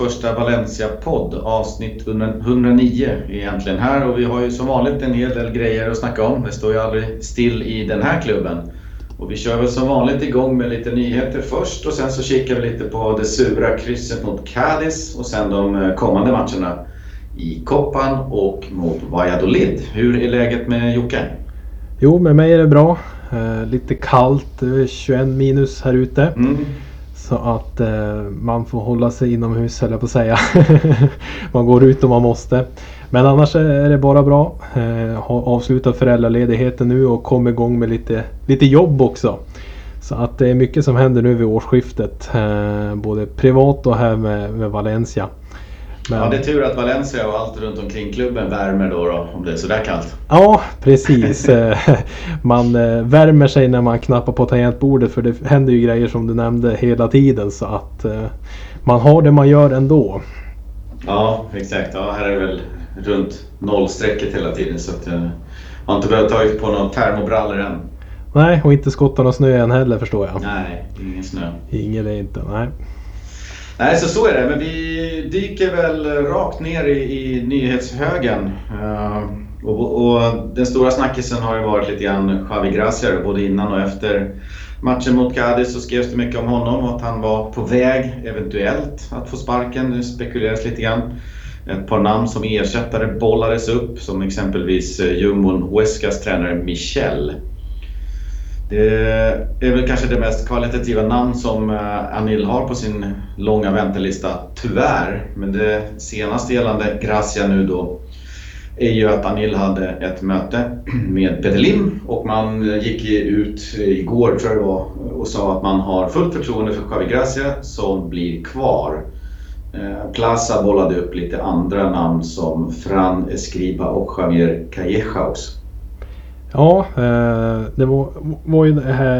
första Valencia-podd, avsnitt 109 egentligen här och vi har ju som vanligt en hel del grejer att snacka om. Det står ju aldrig still i den här klubben. Och vi kör väl som vanligt igång med lite nyheter först och sen så kikar vi lite på det sura krysset mot Cadiz och sen de eh, kommande matcherna i Koppan och mot Valladolid. Hur är läget med Jocke? Jo, med mig är det bra. Eh, lite kallt, 21 minus här ute. Mm. Så att eh, man får hålla sig inomhus höll jag på att säga. man går ut om man måste. Men annars är det bara bra. Eh, har avslutat föräldraledigheten nu och kom igång med lite, lite jobb också. Så att det är mycket som händer nu vid årsskiftet. Eh, både privat och här med, med Valencia. Men... Ja, det är tur att Valencia och allt runt omkring klubben värmer då, då om det är sådär kallt. Ja, precis. Eh, man eh, värmer sig när man knappar på tangentbordet för det händer ju grejer som du nämnde hela tiden så att eh, man har det man gör ändå. Ja, exakt. Ja, här är det väl runt nollstrecket hela tiden så att man har inte behövt ta på några termobrallor än. Nej, och inte skotta någon snö än heller förstår jag. Nej, ingen snö. Ingen är inte, nej. Nej, så så är det. Men vi dyker väl rakt ner i, i nyhetshögen. Uh, och, och, den stora snackisen har ju varit lite grann Javi Gracia, både innan och efter matchen mot Cadiz så skrevs det mycket om honom och att han var på väg, eventuellt, att få sparken. Det spekuleras lite grann. Ett par namn som ersättare bollades upp, som exempelvis eh, jumbon Huescas tränare Michel. Det är väl kanske det mest kvalitativa namn som eh, Anil har på sin långa väntelista, tyvärr. Men det senaste gällande Gracia nu då är ju att Anil hade ett möte med Peter Lim och man gick ut igår tror jag det var och sa att man har fullt förtroende för Javi Gracia som blir kvar. Eh, Plaza bollade upp lite andra namn som Fran Escriba och Javier Callejaus. Ja, eh, det var, var, ju,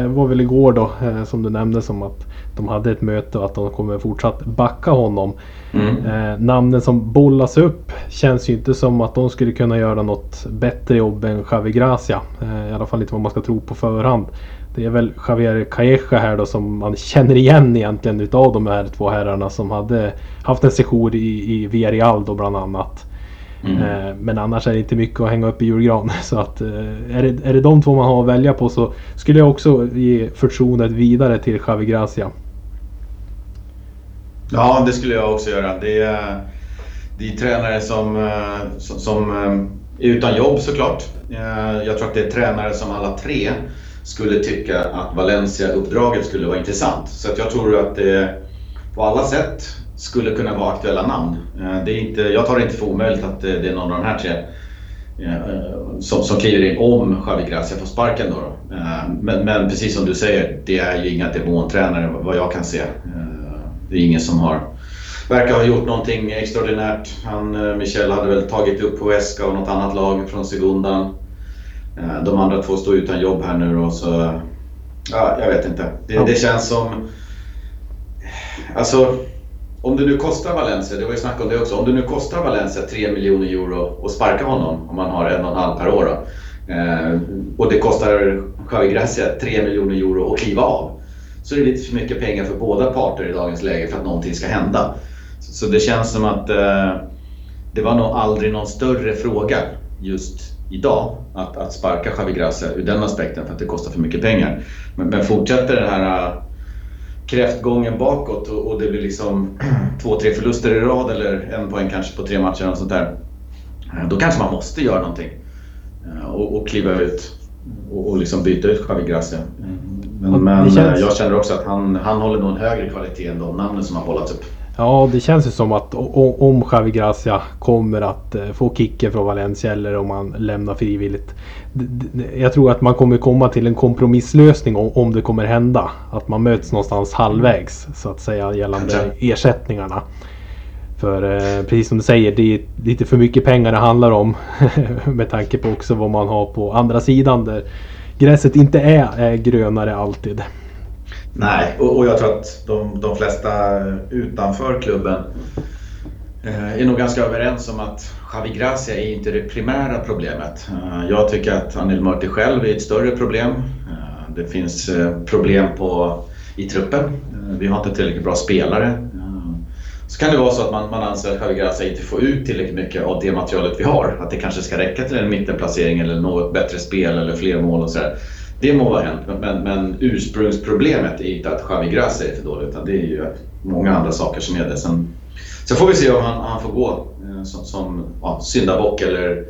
var väl igår då eh, som du nämnde som att de hade ett möte och att de kommer fortsatt backa honom. Mm. Eh, namnen som bollas upp känns ju inte som att de skulle kunna göra något bättre jobb än Javi Gracia. I alla fall inte vad man ska tro på förhand. Det är väl Javier Calleja här då som man känner igen egentligen utav de här två herrarna som hade haft en session i, i Villarreal då bland annat. Mm. Eh, men annars är det inte mycket att hänga upp i julgran. Så att, eh, är, det, är det de två man har att välja på så skulle jag också ge förtroendet vidare till Javi Gracia. Ja, det skulle jag också göra. Det är, det är tränare som, eh, som, som är utan jobb såklart. Jag tror att det är tränare som alla tre skulle tycka att Valencia-uppdraget skulle vara intressant. Så att jag tror att det på alla sätt skulle kunna vara aktuella namn. Eh, det är inte, jag tar det inte för omöjligt att det är någon av de här tre eh, som, som kliver in om Javi Gracia får sparken. Då. Eh, men, men, precis som du säger, det är ju inga demontränare vad jag kan se. Det är ingen som har verkar ha gjort någonting extraordinärt. Han, Michel hade väl tagit upp Huesca och något annat lag från Segundan. De andra två står utan jobb här nu och så... Ja, jag vet inte. Det, det känns som... Alltså, om det nu kostar Valencia, det var ju snack om det också, om det nu kostar Valencia 3 miljoner euro att sparka honom om man har en och en halv per år då, eh, och det kostar Javi Gracia 3 miljoner euro att kliva av så är det lite för mycket pengar för båda parter i dagens läge för att någonting ska hända. Så, det känns som att eh, det var nog aldrig någon större fråga just idag att, att sparka Javi Gracia ur den aspekten för att det kostar för mycket pengar. Men, men fortsätter den här kräftgången bakåt och, det blir liksom två, tre förluster i rad eller en poäng kanske på tre matcher och sånt där. Eh, då kanske man måste göra någonting eh, och, och kliva ut och, och liksom byta ut Javi Gracia. Men, men känns... Eh, jag känner också att han, han håller nog en högre kvalitet än de namnen som har bollats upp. Ja, det känns ju som att om Javi Gracia kommer att få kicken från Valencia eller om han lämnar frivilligt jag tror att man kommer komma till en kompromisslösning om det kommer hända. Att man möts någonstans halvvägs så att säga gällande ersättningarna. För eh, precis som du säger, det är lite för mycket pengar det handlar om. med tanke på också vad man har på andra sidan där gräset inte är, är grönare alltid. Nej, och, och jag tror att de, de flesta utanför klubben eh, är nog ganska överens om att Javi Gracia är inte det primära problemet. Eh, jag tycker att Anil Murti själv är ett större problem. Eh, det finns problem på, i truppen. Vi har inte tillräckligt bra spelare. så kan det vara så att man, man anser att Javi Gracia inte får ut tillräckligt mycket av det materialet vi har. Att det kanske ska räcka till en mittenplacering eller något bättre spel eller fler mål och sådär. Det må vara hänt, men, men ursprungsproblemet är inte att Javi Gracia är för dålig utan det är ju många andra saker som är det. Sen, sen får vi se om han, han får gå eh, som, som ja, syndabock eller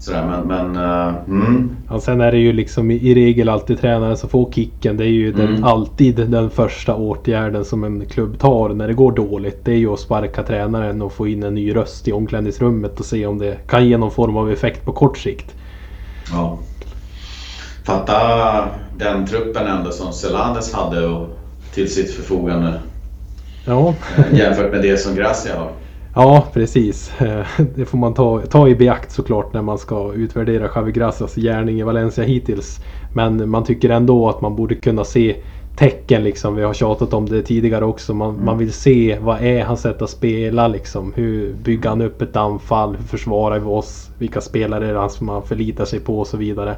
Sådär, men, men uh, mm. ja, sen är det ju liksom i, regel alltid tränaren som får kicken. Det är ju mm. den, alltid den första åtgärden som en klubb tar när det går dåligt. Det är ju att sparka tränaren och få in en ny röst i omklädningsrummet och se om det kan ge någon form av effekt på kort sikt. Ja. Fatta den truppen ändå som Selanes hade till sitt förfogande. Ja. Eh, jämfört med det som Gracia har. Ja, precis. Det får man ta, ta i beakt såklart när man ska utvärdera Javi Gracias gärning i Valencia hittills. Men man tycker ändå att man borde kunna se tecken liksom. Vi har tjatat om det tidigare också. Man, mm. man vill se vad är hans sätt att spela liksom. Hur bygger han upp ett anfall? Hur försvarar vi oss? Vilka spelare är det som man förlitar sig på och så vidare.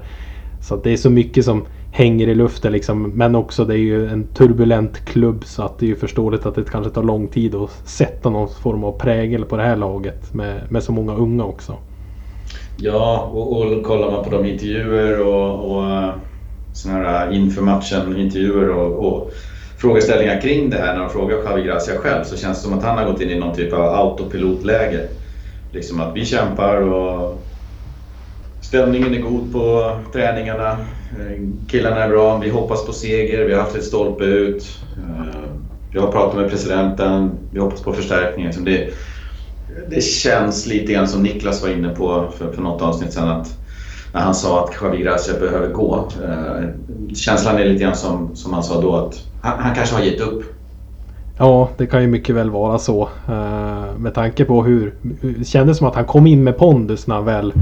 Så det är så mycket som hänger i luften liksom. Men också det är ju en turbulent klubb så att det är ju förståeligt att det kanske tar lång tid att sätta någon form av prägel på det här laget med, med så många unga också. Ja, och, och kollar man på de intervjuer och, och eh, sådana här eh, inför matchen intervjuer och, och frågeställningar kring det här när de frågar Javi Gracia själv så känns det som att han har gått in i någon typ av autopilotläge. Liksom att vi kämpar och stämningen är god på träningarna. Eh, killarna är bra, vi hoppas på seger, vi har haft ett stolpe ut. Eh, jag har pratat med presidenten, vi hoppas på förstärkning. Det, det känns lite grann som Niklas var inne på för, för något avsnitt sedan att när han sa att Javi Gracia behöver gå. Eh, känslan är lite grann som, som han sa då att han, han kanske har gett upp. Ja, det kan ju mycket väl vara så. med tanke på hur det kändes som att han kom in med pondus när han väl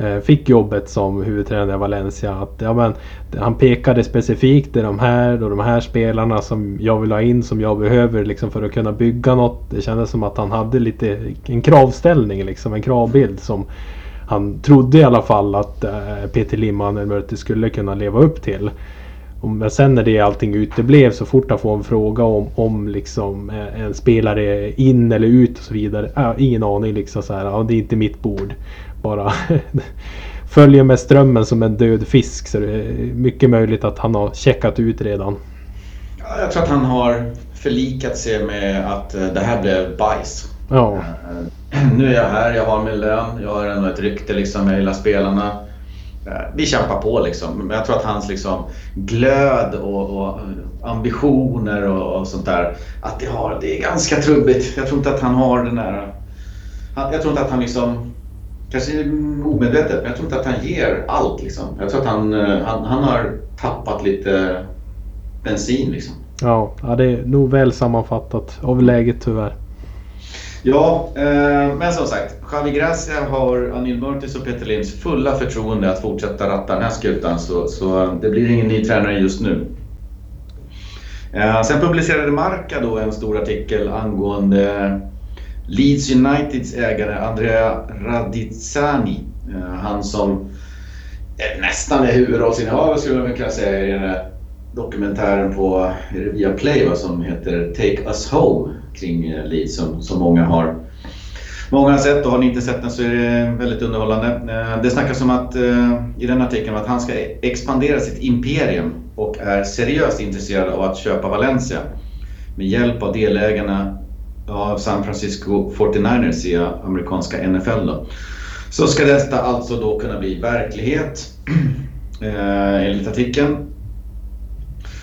Eh, fick jobbet som huvudtränare i Valencia. Att, ja, men, han pekade specifikt i de här och de här spelarna som jag vill ha in, som jag behöver liksom, för att kunna bygga något. Det kändes som att han hade lite en kravställning, liksom, en kravbild som han trodde i alla fall att eh, Peter Limman skulle kunna leva upp till. Men sen när det allting uteblev så fort han får en fråga om, om liksom eh, en spelare in eller ut och så vidare. Äh, ingen aning liksom så här, ja, det är inte mitt bord bara följer med strömmen som en död fisk. Så det är mycket möjligt att han har checkat ut redan. Ja, jag tror att han har förlikat sig med att eh, det här blev bajs. Ja. Eh, nu är jag här, jag har min lön, jag har ändå ett rykte liksom, jag gillar spelarna. Eh, vi kämpar på liksom. Men jag tror att hans liksom, glöd och, och ambitioner och, och, sånt där, att det, har, det är ganska trubbigt. Jag tror inte att han har den där... Jag tror inte att han liksom kanske omedvetet, men jag tror inte att han ger allt. Liksom. Jag tror att han, eh, han, han har tappat lite bensin. Liksom. Ja, ja, det är nog väl sammanfattat av läget tyvärr. Ja, eh, men som sagt. Javi Gracia har Anil Murtis och Peter Linds fulla förtroende att fortsätta ratta den här skutan. Så, så det blir ingen ny tränare just nu. Eh, sen publicerade Marca då en stor artikel angående Leeds Uniteds ägare Andrea Radizani. Eh, han som eh, nästan är huvudrollsinnehavare skulle man kunna säga i den här dokumentären på Viaplay som heter Take Us Home kring eh, Leeds som, som många har Många har sett och har ni inte sett den så är det väldigt underhållande. Det snackas om att i den artikeln att han ska expandera sitt imperium och är seriöst intresserad av att köpa Valencia med hjälp av delägarna av San Francisco 49ers i amerikanska NFL. Då. Så ska detta alltså då kunna bli verklighet eh, enligt artikeln.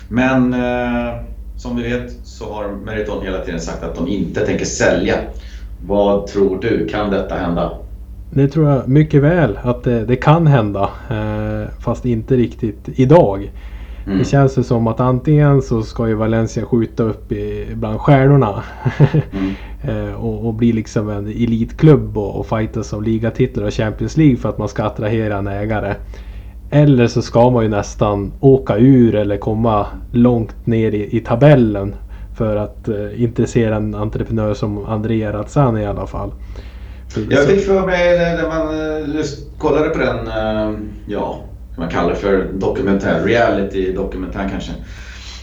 Men eh, som vi vet så har Meriton hela tiden sagt att de inte tänker sälja. Vad tror du, kan detta hända? Det tror jag mycket väl att det, det kan hända. Eh, fast inte riktigt idag. Mm. Det känns ju som att antingen så ska ju Valencia skjuta upp i, bland stjärnorna. mm. Eh, och, och, bli liksom en elitklubb och, och fightas om ligatitlar och Champions League för att man ska attrahera en ägare. Eller så ska man ju nästan åka ur eller komma långt ner i, i tabellen för att uh, intressera en entreprenör som Andrea Razzani i alla fall. Jag fick för mig när man uh, kollade på den, uh, ja, man kallar det för dokumentär, reality dokumentär kanske.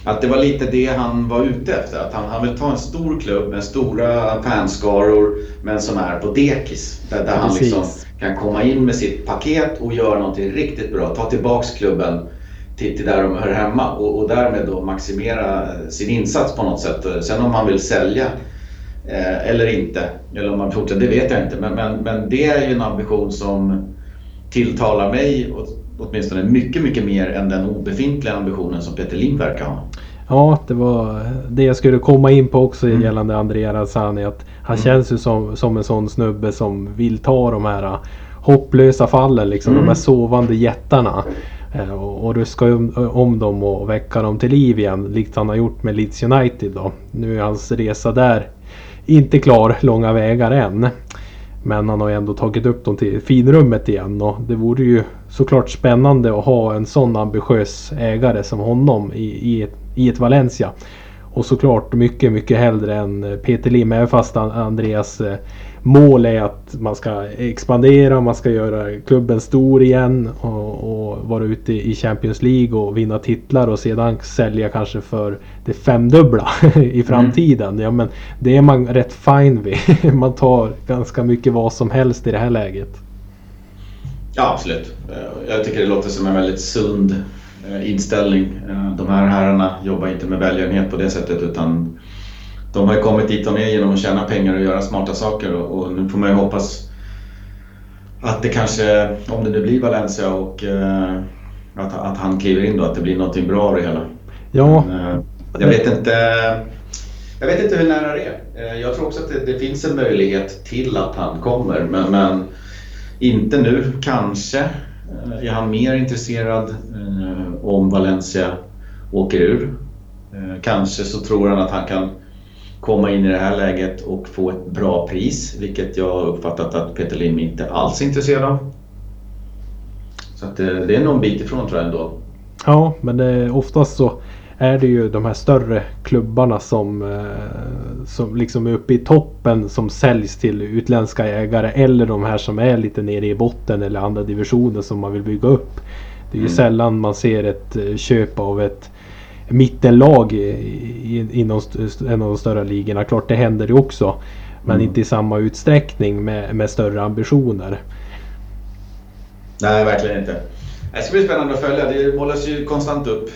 att det var lite det han var ute efter. Att han, han vill ta en stor klubb med stora fanskaror men som är på dekis. Där, där han liksom kan komma in med sitt paket och göra någonting riktigt bra. Ta tillbaks klubben till, till där de hör hemma och, och därmed då maximera sin insats på något sätt. Sen om han vill sälja eh, eller inte, eller om han fortsätter, det vet jag inte. Men, men, men det är ju en ambition som tilltalar mig åtminstone mycket, mycket mer än den obefintliga ambitionen som Peter Lim verkar ha. Ja, det var det jag skulle komma in på också mm. gällande Andrea Razzani. Att han mm. känns ju som, som en sån snubbe som vill ta de här hopplösa fallen, liksom, mm. de här sovande jättarna. Eh, och, och ruska om, om dem och väcka dem till liv igen, likt han har gjort med Leeds United. Då. Nu är hans resa där inte klar långa vägar än. Men han har ju ändå tagit upp dem till finrummet igen och det vore ju såklart spännande att ha en sån ambitiös ägare som honom i, i, ett, i ett Valencia. Och såklart mycket, mycket hellre än Peter Lim, även fast Andreas eh, mål är att man ska expandera, man ska göra klubben stor igen och, och, vara ute i Champions League och vinna titlar och sedan sälja kanske för det femdubbla i framtiden. Mm. Ja, men det är man rätt fine vid. man tar ganska mycket vad som helst i det här läget. Ja, absolut. Jag tycker det låter som en väldigt sund eh, inställning. Eh, de här herrarna jobbar inte med välgörenhet på det sättet utan de har ju kommit dit de är genom att tjäna pengar och göra smarta saker och, och nu får man ju hoppas att det kanske, om det nu blir Valencia och uh, att, att han kliver in då, att det blir någonting bra av det hela. Ja. Men, uh, jag vet inte jag vet inte hur nära det är. Uh, jag tror också att det, det, finns en möjlighet till att han kommer men, men inte nu. Kanske är han mer intresserad om Valencia åker ur. Kanske så tror han att han kan komma in i det här läget och få ett bra pris, vilket jag har uppfattat att Peter Lim inte alls är intresserad av. Så att det, eh, det är nog en bit ifrån tror jag ändå. Ja, men det, oftast så är det ju de här större klubbarna som, eh, som liksom är uppe i toppen som säljs till utländska ägare eller de här som är lite nere i botten eller andra divisioner som man vill bygga upp. Det är ju mm. sällan man ser ett eh, köp av ett mittenlag inom en av de större ligorna. Klart det händer ju också. Men mm. inte i samma utsträckning med, med större ambitioner. Nej, verkligen inte. Det ska bli spännande att följa. Det målas ju konstant upp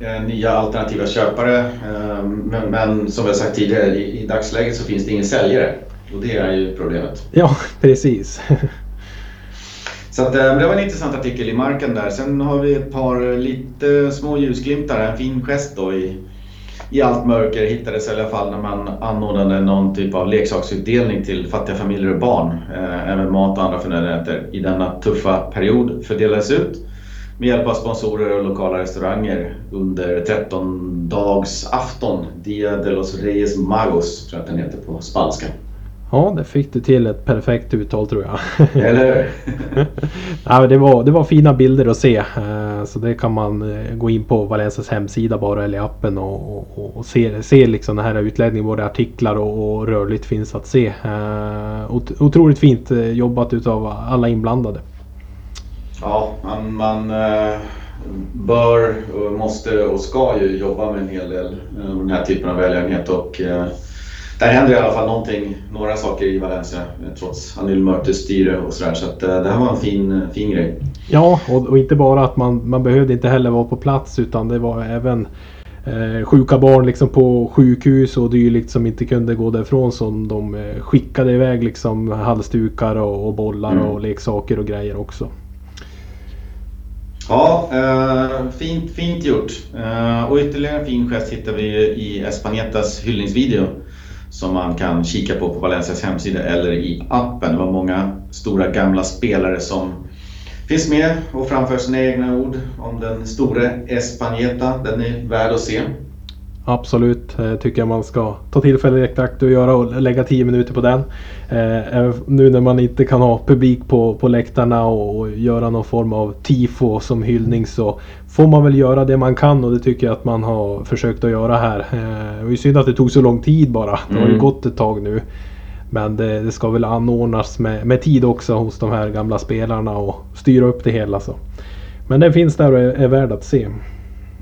eh, nya alternativa köpare. Eh, men, men, som har sagt tidigare, i, i dagsläget så finns det ingen säljare. Och det är ju problemet. Ja, precis. Så att, eh, det var en intressant artikel i marken där. Sen har vi ett par eh, lite små ljusglimtar. En fin gest då i, i allt mörker hittades i alla fall när man anordnade någon typ av leksaksutdelning till fattiga familjer och barn. Eh, även mat och andra förnödenheter i denna tuffa period fördelades ut med hjälp av sponsorer och lokala restauranger under 13 dags afton. Dia de los Reyes Magos tror jag att den heter på spanska. Ja, det fick du till ett perfekt uttal tror jag. Eller ja, det, var, det var fina bilder att se. Eh, så det kan man eh, gå in på Valencias hemsida bara eller i appen och, och, och se, se liksom den här utläggningen. Både artiklar och, och, rörligt finns att se. Eh, otroligt fint jobbat utav alla inblandade. Ja, man, man bör, måste och ska ju jobba med en hel del den här typen av välgörenhet. Och, där händer i alla fall någonting, några saker i Valencia trots Anil Mörtes styre och sådär. Så att, eh, det här var en fin, fin grej. Ja, och, och, inte bara att man, man behövde inte heller vara på plats utan det var även eh, sjuka barn liksom på sjukhus och dylikt som inte kunde gå därifrån som de eh, skickade iväg liksom halsdukar och, och bollar mm. och leksaker och grejer också. Ja, eh, fint, fint gjort. Eh, och ytterligare en fin gest hittar vi i Espanetas hyllningsvideo som man kan kika på på Valencias hemsida eller i appen. Det var många stora gamla spelare som finns med och framför sina egna ord om den store Espaneta. Den är värd att se. Absolut, eh, tycker jag man ska ta tillfället i akt och göra och lägga 10 minuter på den. Eh, nu när man inte kan ha publik på, på läktarna och, och göra någon form av tifo som hyllning så får man väl göra det man kan och det tycker jag att man har försökt att göra här. Eh, det var ju synd att det tog så lång tid bara. Det har ju mm. gått ett tag nu. Men det, det, ska väl anordnas med, med tid också hos de här gamla spelarna och styra upp det hela. Så. Men den finns där och är, är värd att se.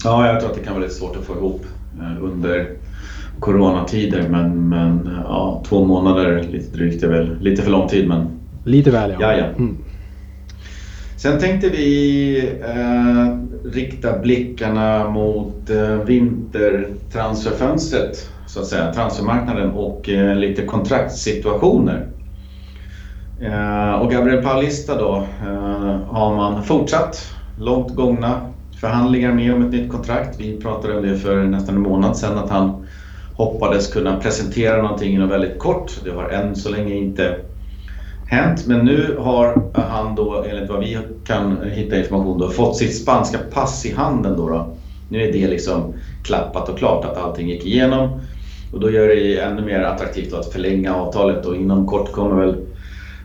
Ja, jag tror att det kan vara lite svårt att få ihop eh, under coronatider men, men ja, två månader lite drygt är väl lite för lång tid men... Lite väl ja. ja, ja. Mm. Sen tänkte vi eh, rikta blickarna mot eh, vintertransferfönstret så att säga, transfermarknaden och eh, lite kontraktssituationer. Eh, och Gabriel Paulista då eh, har man fortsatt långt gångna förhandlingar med om ett nytt kontrakt. Vi pratade om det för nästan en månad sedan att han hoppades kunna presentera någonting inom väldigt kort. Det har än så länge inte hänt. Men nu har han då, enligt vad vi kan hitta information, då, fått sitt spanska pass i handen. Då, då. Nu är det liksom klappat och klart att allting gick igenom. Och då gör det ännu mer attraktivt att förlänga avtalet och inom kort kommer väl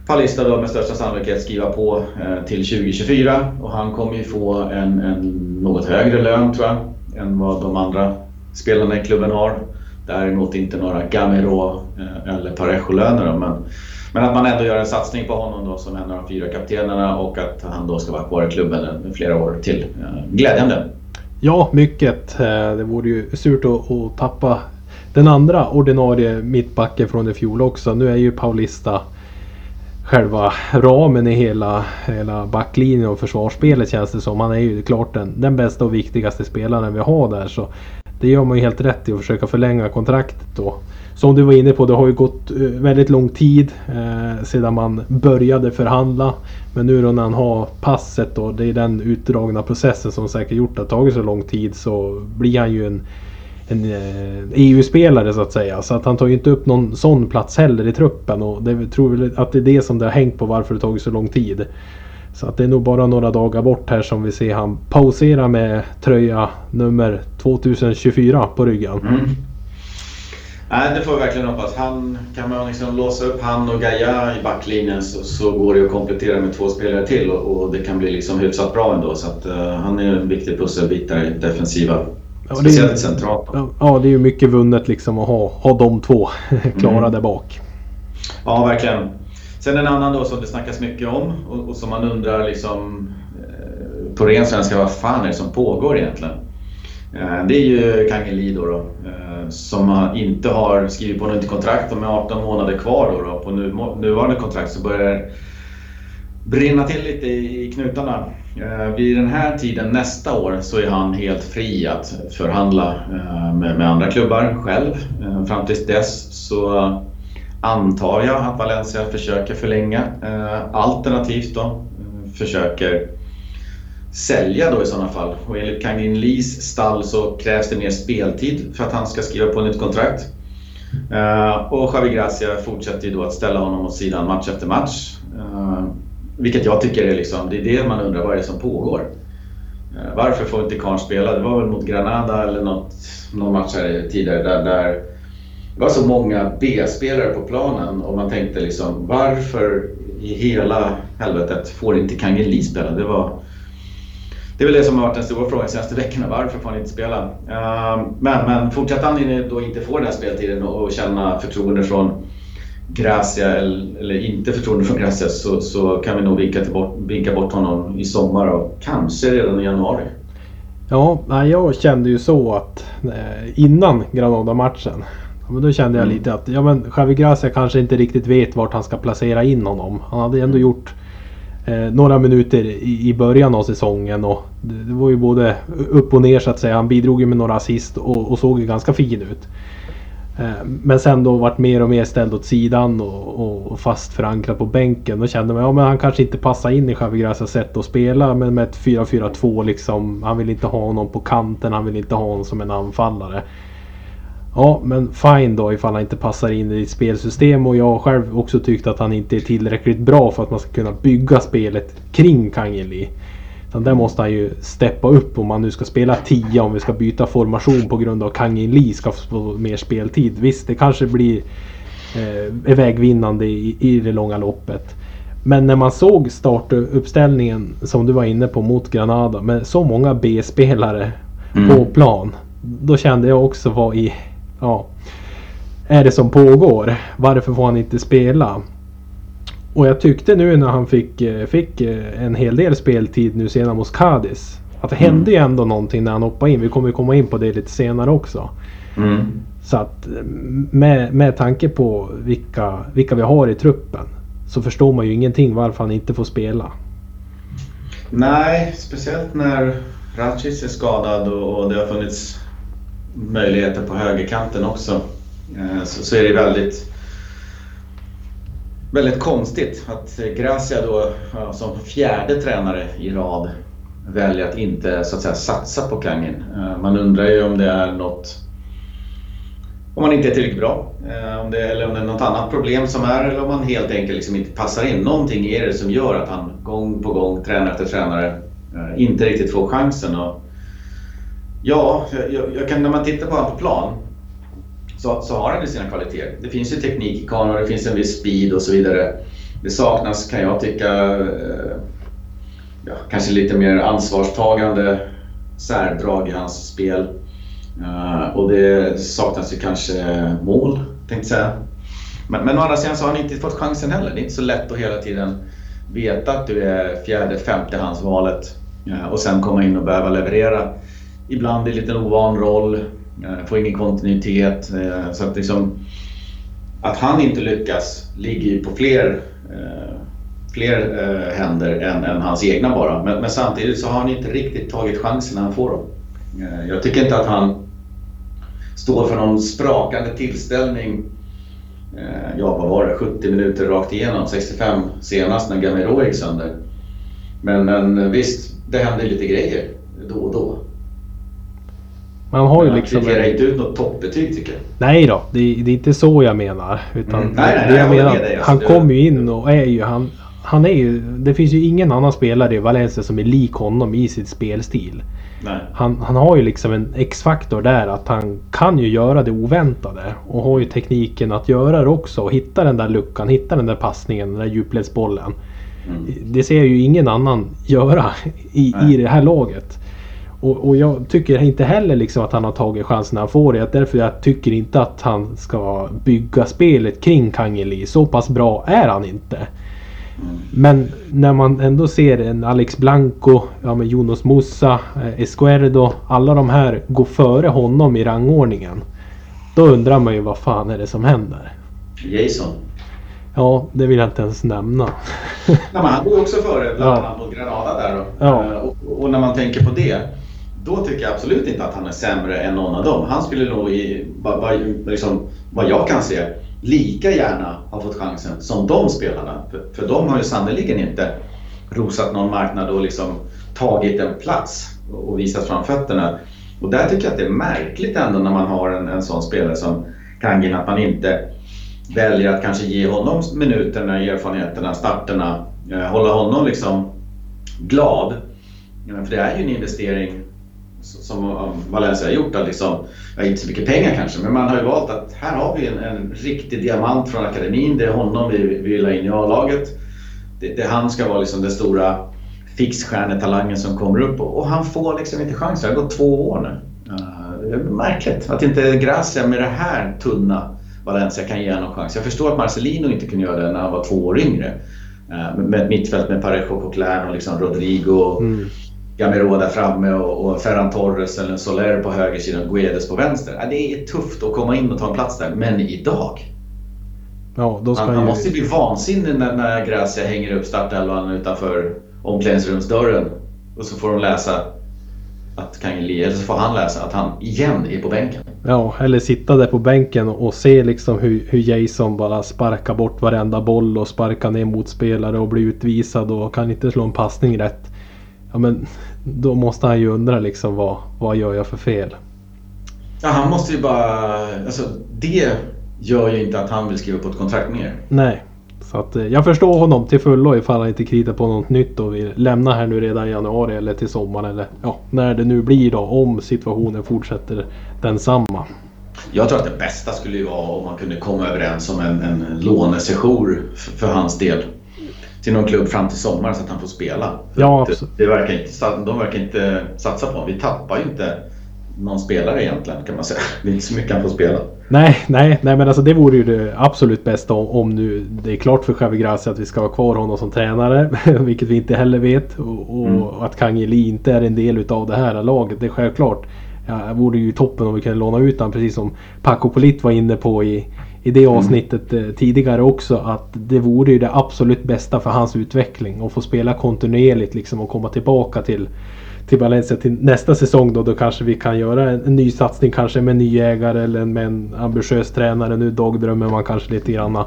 Palista då med största sannolikhet skriva på eh, till 2024 och han kommer ju få en, en något högre lön tror jag än vad de andra spelarna i klubben har. Däremot inte några Gamero eh, eller Parejo-löner men, men att man ändå gör en satsning på honom då som en av de fyra kaptenerna och att han då ska vara kvar i klubben flera år till. Eh, glädjande! Ja, mycket. Eh, det vore ju surt att, att tappa den andra ordinarie mittbacken från i fjol också. Nu är ju Paulista själva ramen i hela, hela backlinjen och försvarsspelet känns det som. Han är ju klart den, den bästa och viktigaste spelaren vi har där. Så det gör man ju helt rätt i att försöka förlänga kontraktet då. Som du var inne på, det har ju gått eh, väldigt lång tid eh, sedan man började förhandla. Men nu då när han har passet och det är den utdragna processen som säkert gjort att det tagit så lång tid så blir han ju en en eh, e EU-spelare så att säga. Så att han tar ju inte upp någon sån plats heller i truppen. Och det tror väl att det är det som det har hängt på varför det tagit så lång tid. Så att det är nog bara några dagar bort här som vi ser han pausera med tröja nummer 2024 på ryggen. Mm. Nej, det får vi verkligen hoppas. Han, kan man liksom låsa upp han och Gaia i backlinjen så, så går det att komplettera med två spelare till och, och det kan bli liksom hyfsat bra ändå. Så att, uh, han är en viktig pusselbit där i defensiva Ja, Speciellt är, centralt. Ja, det är ju mycket vunnet liksom att ha, ha de två klara mm. där bak. Ja, verkligen. Sen en annan då som det snackas mycket om och, och som man undrar liksom eh, på ren svenska, vad fan är det som pågår egentligen? Eh, det är ju Kangeli då, då eh, som inte har skrivit på något kontrakt och med 18 månader kvar då, då på nu, nuvarande kontrakt så börjar det brinna till lite i, i knutarna. Eh, vid den här tiden nästa år så är han helt fri att förhandla med, med andra klubbar själv. Fram tills dess så antar jag att Valencia försöker förlänga. Alternativt då försöker sälja då i sådana fall. Och enligt Kangin Lees stall så krävs det mer speltid för att han ska skriva på nytt kontrakt. Eh, och Javi Gracia fortsätter ju då att ställa honom åt sidan match efter match. Eh, vilket jag tycker är liksom, det är det man undrar, vad är det som pågår? Eh, varför får inte Karn spela? Det var väl mot Granada eller något, någon match här tidigare där, där det var så många B-spelare på planen och man tänkte liksom varför i hela helvetet får inte Kangeli spela? Det, var, det är väl det som har varit den stora frågan de senaste veckorna. Varför får han inte spela? Eh, men, men fortsätter han då inte få den här speltiden och känna förtroende från Gracia eller, inte förtroende för Gracia så, så kan vi nog vinka, bort, vinka bort honom i sommar och kanske redan i januari. Ja, jag kände ju så att eh, innan Granada-matchen men då kände jag mm. lite att ja, men Javi Gracia kanske inte riktigt vet vart han ska placera in honom. Han hade ändå gjort eh, några minuter i, i, början av säsongen och det, det, var ju både upp och ner så att säga. Han bidrog ju med några assist och, och såg ju ganska fin ut. Eh, men sen då vart mer och mer ställd åt sidan och, och fast förankrad på bänken. Då kände man ja, men han kanske inte passar in i Javi Gracias sätt att spela. Men med ett 4-4-2 liksom. Han vill inte ha honom på kanten. Han vill inte ha honom som en anfallare. Ja, men fine då ifall han inte passar in i ditt spelsystem. Och jag har själv också tyckt att han inte är tillräckligt bra för att man ska kunna bygga spelet kring Kangeli. Utan där måste han ju steppa upp om man nu ska spela 10 om vi ska byta formation på grund av Kangin Lee ska få mer speltid. Visst, det kanske blir eh, vägvinnande i, i det långa loppet. Men när man såg startuppställningen som du var inne på mot Granada med så många B-spelare mm. på plan. Då kände jag också vad i... Ja, är det som pågår? Varför får han inte spela? Och jag tyckte nu när han fick, eh, fick eh, en hel del speltid nu senare mot Cadiz. Att det hände ju ändå någonting när han hoppade in. Vi kommer ju komma in på det lite senare också. Mm. Så att med, med tanke på vilka, vilka vi har i truppen så förstår man ju ingenting varför han inte får spela. Nej, speciellt när Ratchis är skadad och, och det har funnits möjligheter på högerkanten också. Eh, så, så är det väldigt, väldigt konstigt att Gracia då som fjärde tränare i rad väljer att inte så att säga satsa på Kangin. Eh, man undrar ju om det är något om man inte är tillräckligt bra. Eh, om det, eller om det är något annat problem som är eller om man helt enkelt liksom inte passar in. Någonting är det som gör att han gång på gång, tränare efter tränare, inte riktigt får chansen. Och ja, jag, jag kan, när man tittar på honom på plan så, så har han ju sina kvaliteter. Det finns ju teknik i kameran, det finns en viss speed och så vidare. Det saknas, kan jag tycka, eh, ja, kanske lite mer ansvarstagande särdrag i hans spel. Eh, och det saknas ju kanske mål, tänkte jag säga. Men, men å andra sidan så har han inte fått chansen heller. Det är inte så lätt att hela tiden veta att du är fjärde, femte handsvalet eh, och sen komma in och behöva leverera. Ibland i en ovan roll, eh, får ingen kontinuitet. Eh, så att, liksom, att han inte lyckas ligger ju på fler eh, fler händer än, än, hans egna bara. Men, men, samtidigt så har han inte riktigt tagit chansen när han får dem. Jag tycker inte att han står för någon sprakande tillställning. Ja, vad var det? 70 minuter rakt igenom, 65 senast när Gamero gick sönder. Men, men visst, det händer lite grejer då och då. Man har ju liksom... Han kvitterar inte ut något toppbetyg tycker jag. Nej då, det, det, är inte så jag menar. Utan Mm, nej, nej, det jag jag menar, dig, alltså. han kommer ju in och är ju... Han, han är ju... Det finns ju ingen annan spelare i Valencia som är lik honom i sitt spelstil. Nej. Han, han har ju liksom en X-faktor där att han kan ju göra det oväntade. Och har ju tekniken att göra det också. Och hitta den där luckan, hitta den där passningen, den där djupledsbollen. Mm. Det ser ju ingen annan göra i, i det här laget. Och, och jag tycker inte heller liksom att han har tagit chansen när han får det. Därför jag tycker inte att han ska bygga spelet kring Kangeli. Så pass bra är han inte. Men när man ändå ser en Alex Blanco, ja med Jonas Musa, eh, Esquerdo. Alla de här går före honom i rangordningen. Då undrar man ju vad fan är det som händer? Jason. Ja, det vill jag inte ens nämna. Nej, men han går också före bland Ja. annat mot Granada där. Då. Ja. Eh, Och, och när man tänker på det, då tycker jag absolut inte att han är sämre än någon av dem. Han skulle nog, i, vad, ba, liksom, vad jag kan se, lika gärna ha fått chansen som de spelarna. För, för de har ju sannerligen inte rosat någon marknad och liksom tagit en plats och och visat fram fötterna. Och där tycker jag att det är märkligt ändå när man har en, en sån spelare som Kangin, att man inte väljer att kanske ge honom minuterna, erfarenheterna, starterna, eh, hålla honom liksom glad. För det är ju en investering som Valencia har gjort. Att liksom, ja, inte så mycket pengar kanske, men man har ju valt att här har vi en, en riktig diamant från akademin. Det är honom vi, vi vill ha in i A-laget. Det, det, han ska vara liksom den stora fixstjärnetalangen som kommer upp och, och han får liksom inte chansen. Det har gått två år nu. Uh, det är märkligt att inte Gracia med det här tunna Valencia kan ge honom chans. Jag förstår att Marcelino inte kunde göra det när han var två år yngre. Uh, Med ett mittfält med Parejo, Coquelin och liksom Rodrigo, Mm. Gamero där framme och, och Ferran Torres eller Soler på högersidan och Guedes på vänster. Det är tufft att komma in och ta en plats där. Men idag, Ja, då ska han, han ju... måste bli vansinnig när, när Gracia hänger upp startelvan utanför omklädningsrumsdörren. Och så får de läsa att Kangeli, eller så får han läsa att han igen är på bänken. Ja, eller sitta där på bänken och, och se liksom hur, hur Jason bara sparkar bort varenda boll och sparkar ner motspelare och blir utvisad och kan inte slå en passning rätt. Ja men då måste han ju undra liksom vad, vad gör jag för fel? Ja, han måste ju bara... Alltså, det gör ju inte att han vill skriva på ett kontrakt mer. Nej. Så att eh, jag förstår honom till fullo ifall han inte kritar på något nytt och vill lämna här nu redan i januari eller till sommaren eller ja, när det nu blir då om situationen fortsätter densamma. Jag tror att det bästa skulle ju vara om man kunde komma överens om en, en lånesejour för, för hans del. Till någon klubb fram till sommaren så att han får spela. Ja, det, det verkar inte, de verkar inte satsa på honom. Vi tappar ju inte någon spelare egentligen kan man säga. Det är inte så mycket han får spela. Nej, nej, nej men alltså det vore ju det absolut bästa om, om nu det är klart för Xavi Gracia att vi ska ha kvar honom som tränare. vilket vi inte heller vet. Och, och mm. att Kangeli inte är en del utav det här laget. Det är självklart. Ja, det vore ju toppen om vi kunde låna ut honom precis som Paco Polit var inne på i, i det mm. avsnittet mm. tidigare också. Att det vore ju det absolut bästa för hans utveckling. Att få spela kontinuerligt liksom och komma tillbaka till till Valencia till nästa säsong då, då kanske vi kan göra en, en ny satsning kanske med en ny ägare eller med en ambitiös tränare. Nu dagdrömmer man kanske lite grann.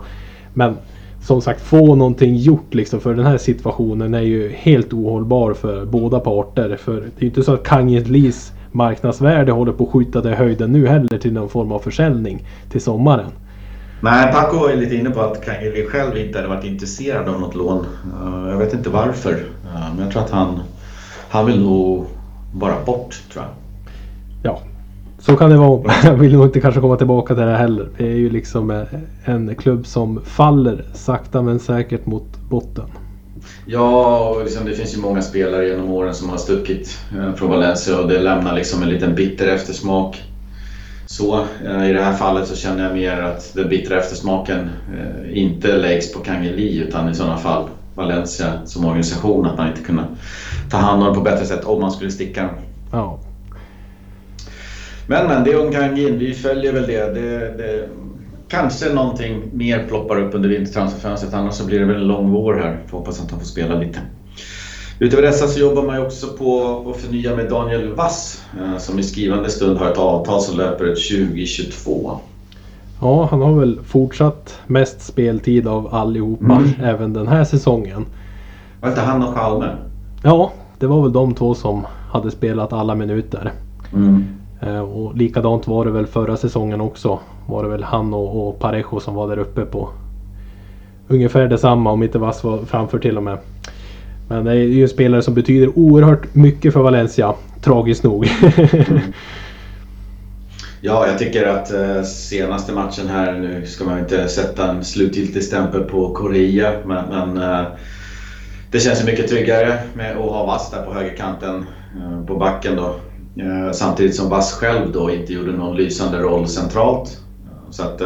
Men som sagt få någonting gjort liksom för den här situationen är ju helt ohållbar för båda parter. För det är ju inte så att Kanget Lis marknadsvärde håller på att skjuta det höjden nu heller till någon form av försäljning till sommaren. Nej, Paco var lite inne på att Kangeli själv inte hade varit intresserad av något lån. Jag vet inte varför. Men jag tror att han han vill nog bara bort tror jag. Ja, så kan det vara. Jag vill nog inte kanske komma tillbaka till det heller. Det är ju liksom eh, en klubb som faller sakta men säkert mot botten. Ja, och liksom det finns ju många spelare genom åren som har stuckit eh, från Valencia och det lämnar liksom en liten bitter eftersmak. Så eh, i det här fallet så känner jag mer att den bittra eftersmaken inte läggs på Kangeli utan i sådana fall Valencia som organisation att man inte kunde ta hand om dem på bättre sätt om man skulle sticka. Ja. Men men, det är Ungkangin. Vi följer väl det. det, det kanske någonting mer ploppar upp under vintertransferfönstret. Annars så blir det väl en lång vår här. Får hoppas att han får spela lite. Utöver dessa så jobbar man också på att förnya med Daniel Wass eh, som i skrivande stund har ett avtal som löper ett 2022. Ja, han har väl fortsatt mest speltid av allihopa mm. även den här säsongen. Var inte han och Chalme? Ja, det var väl de två som hade spelat alla minuter. Mm. Eh, och likadant var det väl förra säsongen också. Var det väl han och, och Parejo som var där uppe på ungefär detsamma om inte Vass var framför till och med. Men det är ju en spelare som betyder oerhört mycket för Valencia. Tragiskt nog. mm. Ja, jag tycker att eh, senaste matchen här, nu ska man inte sätta en slutgiltig stämpel på Korea, men, men eh, det känns mycket tryggare med att ha Vass där på högerkanten eh, på backen då. Samtidigt som Vass själv då inte gjorde någon lysande roll centralt. Så att,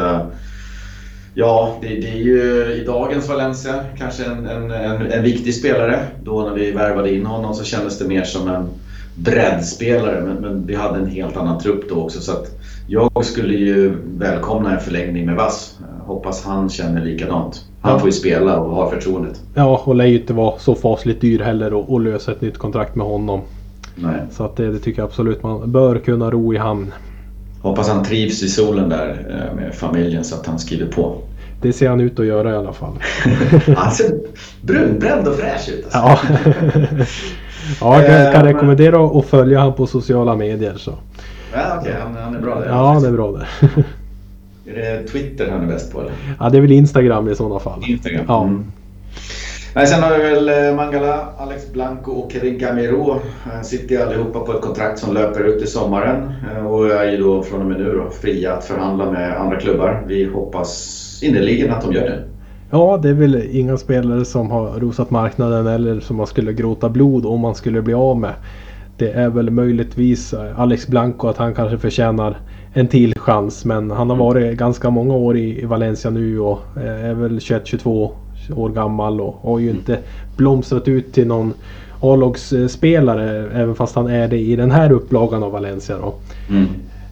ja, det, det, är ju i dagens Valencia kanske en, en, en, en viktig spelare. Då när vi värvade in honom så kändes det mer som en breddspelare men, men, vi hade en helt annan trupp då också. Så jag skulle ju välkomna en förlängning med Vass. Hoppas han känner likadant. Han får ju spela och har förtroendet. Ja, och lär ju inte vara så fasligt dyr heller att lösa ett nytt kontrakt med honom. Nej. Så att det, det, tycker jag absolut man bör kunna ro i hamn. Hoppas han trivs i solen där eh, med familjen så att han skriver på. Det ser han ut att göra i alla fall. han ser brunbränd och fräsch ut. Alltså. Ja. ja, jag kan, kan rekommendera att följa honom på sociala medier. Så. Ja, okay. han, han, är bra där. Ja, det är bra där. är det Twitter han är bäst på eller? Ja, det är väl Instagram i sådana fall. Instagram? Ja. Mm. Nej, sen har vi väl eh, Mangala, Alex Blanco och Kevin Gamiro. Eh, sitter allihopa på ett kontrakt som löper ut i sommaren eh, och är ju då från och med nu då fria att förhandla med andra klubbar. Vi hoppas innerligen att de gör det. Ja, det är väl inga spelare som har rosat marknaden eller som man skulle gråta blod om man skulle bli av med. Det är väl möjligtvis Alex Blanco att han kanske förtjänar en till chans. Men han har varit ganska många år i Valencia nu och är väl 21-22 år gammal och har ju inte blomstrat ut till någon A-lagsspelare även fast han är det i den här upplagan av Valencia. Då. Mm.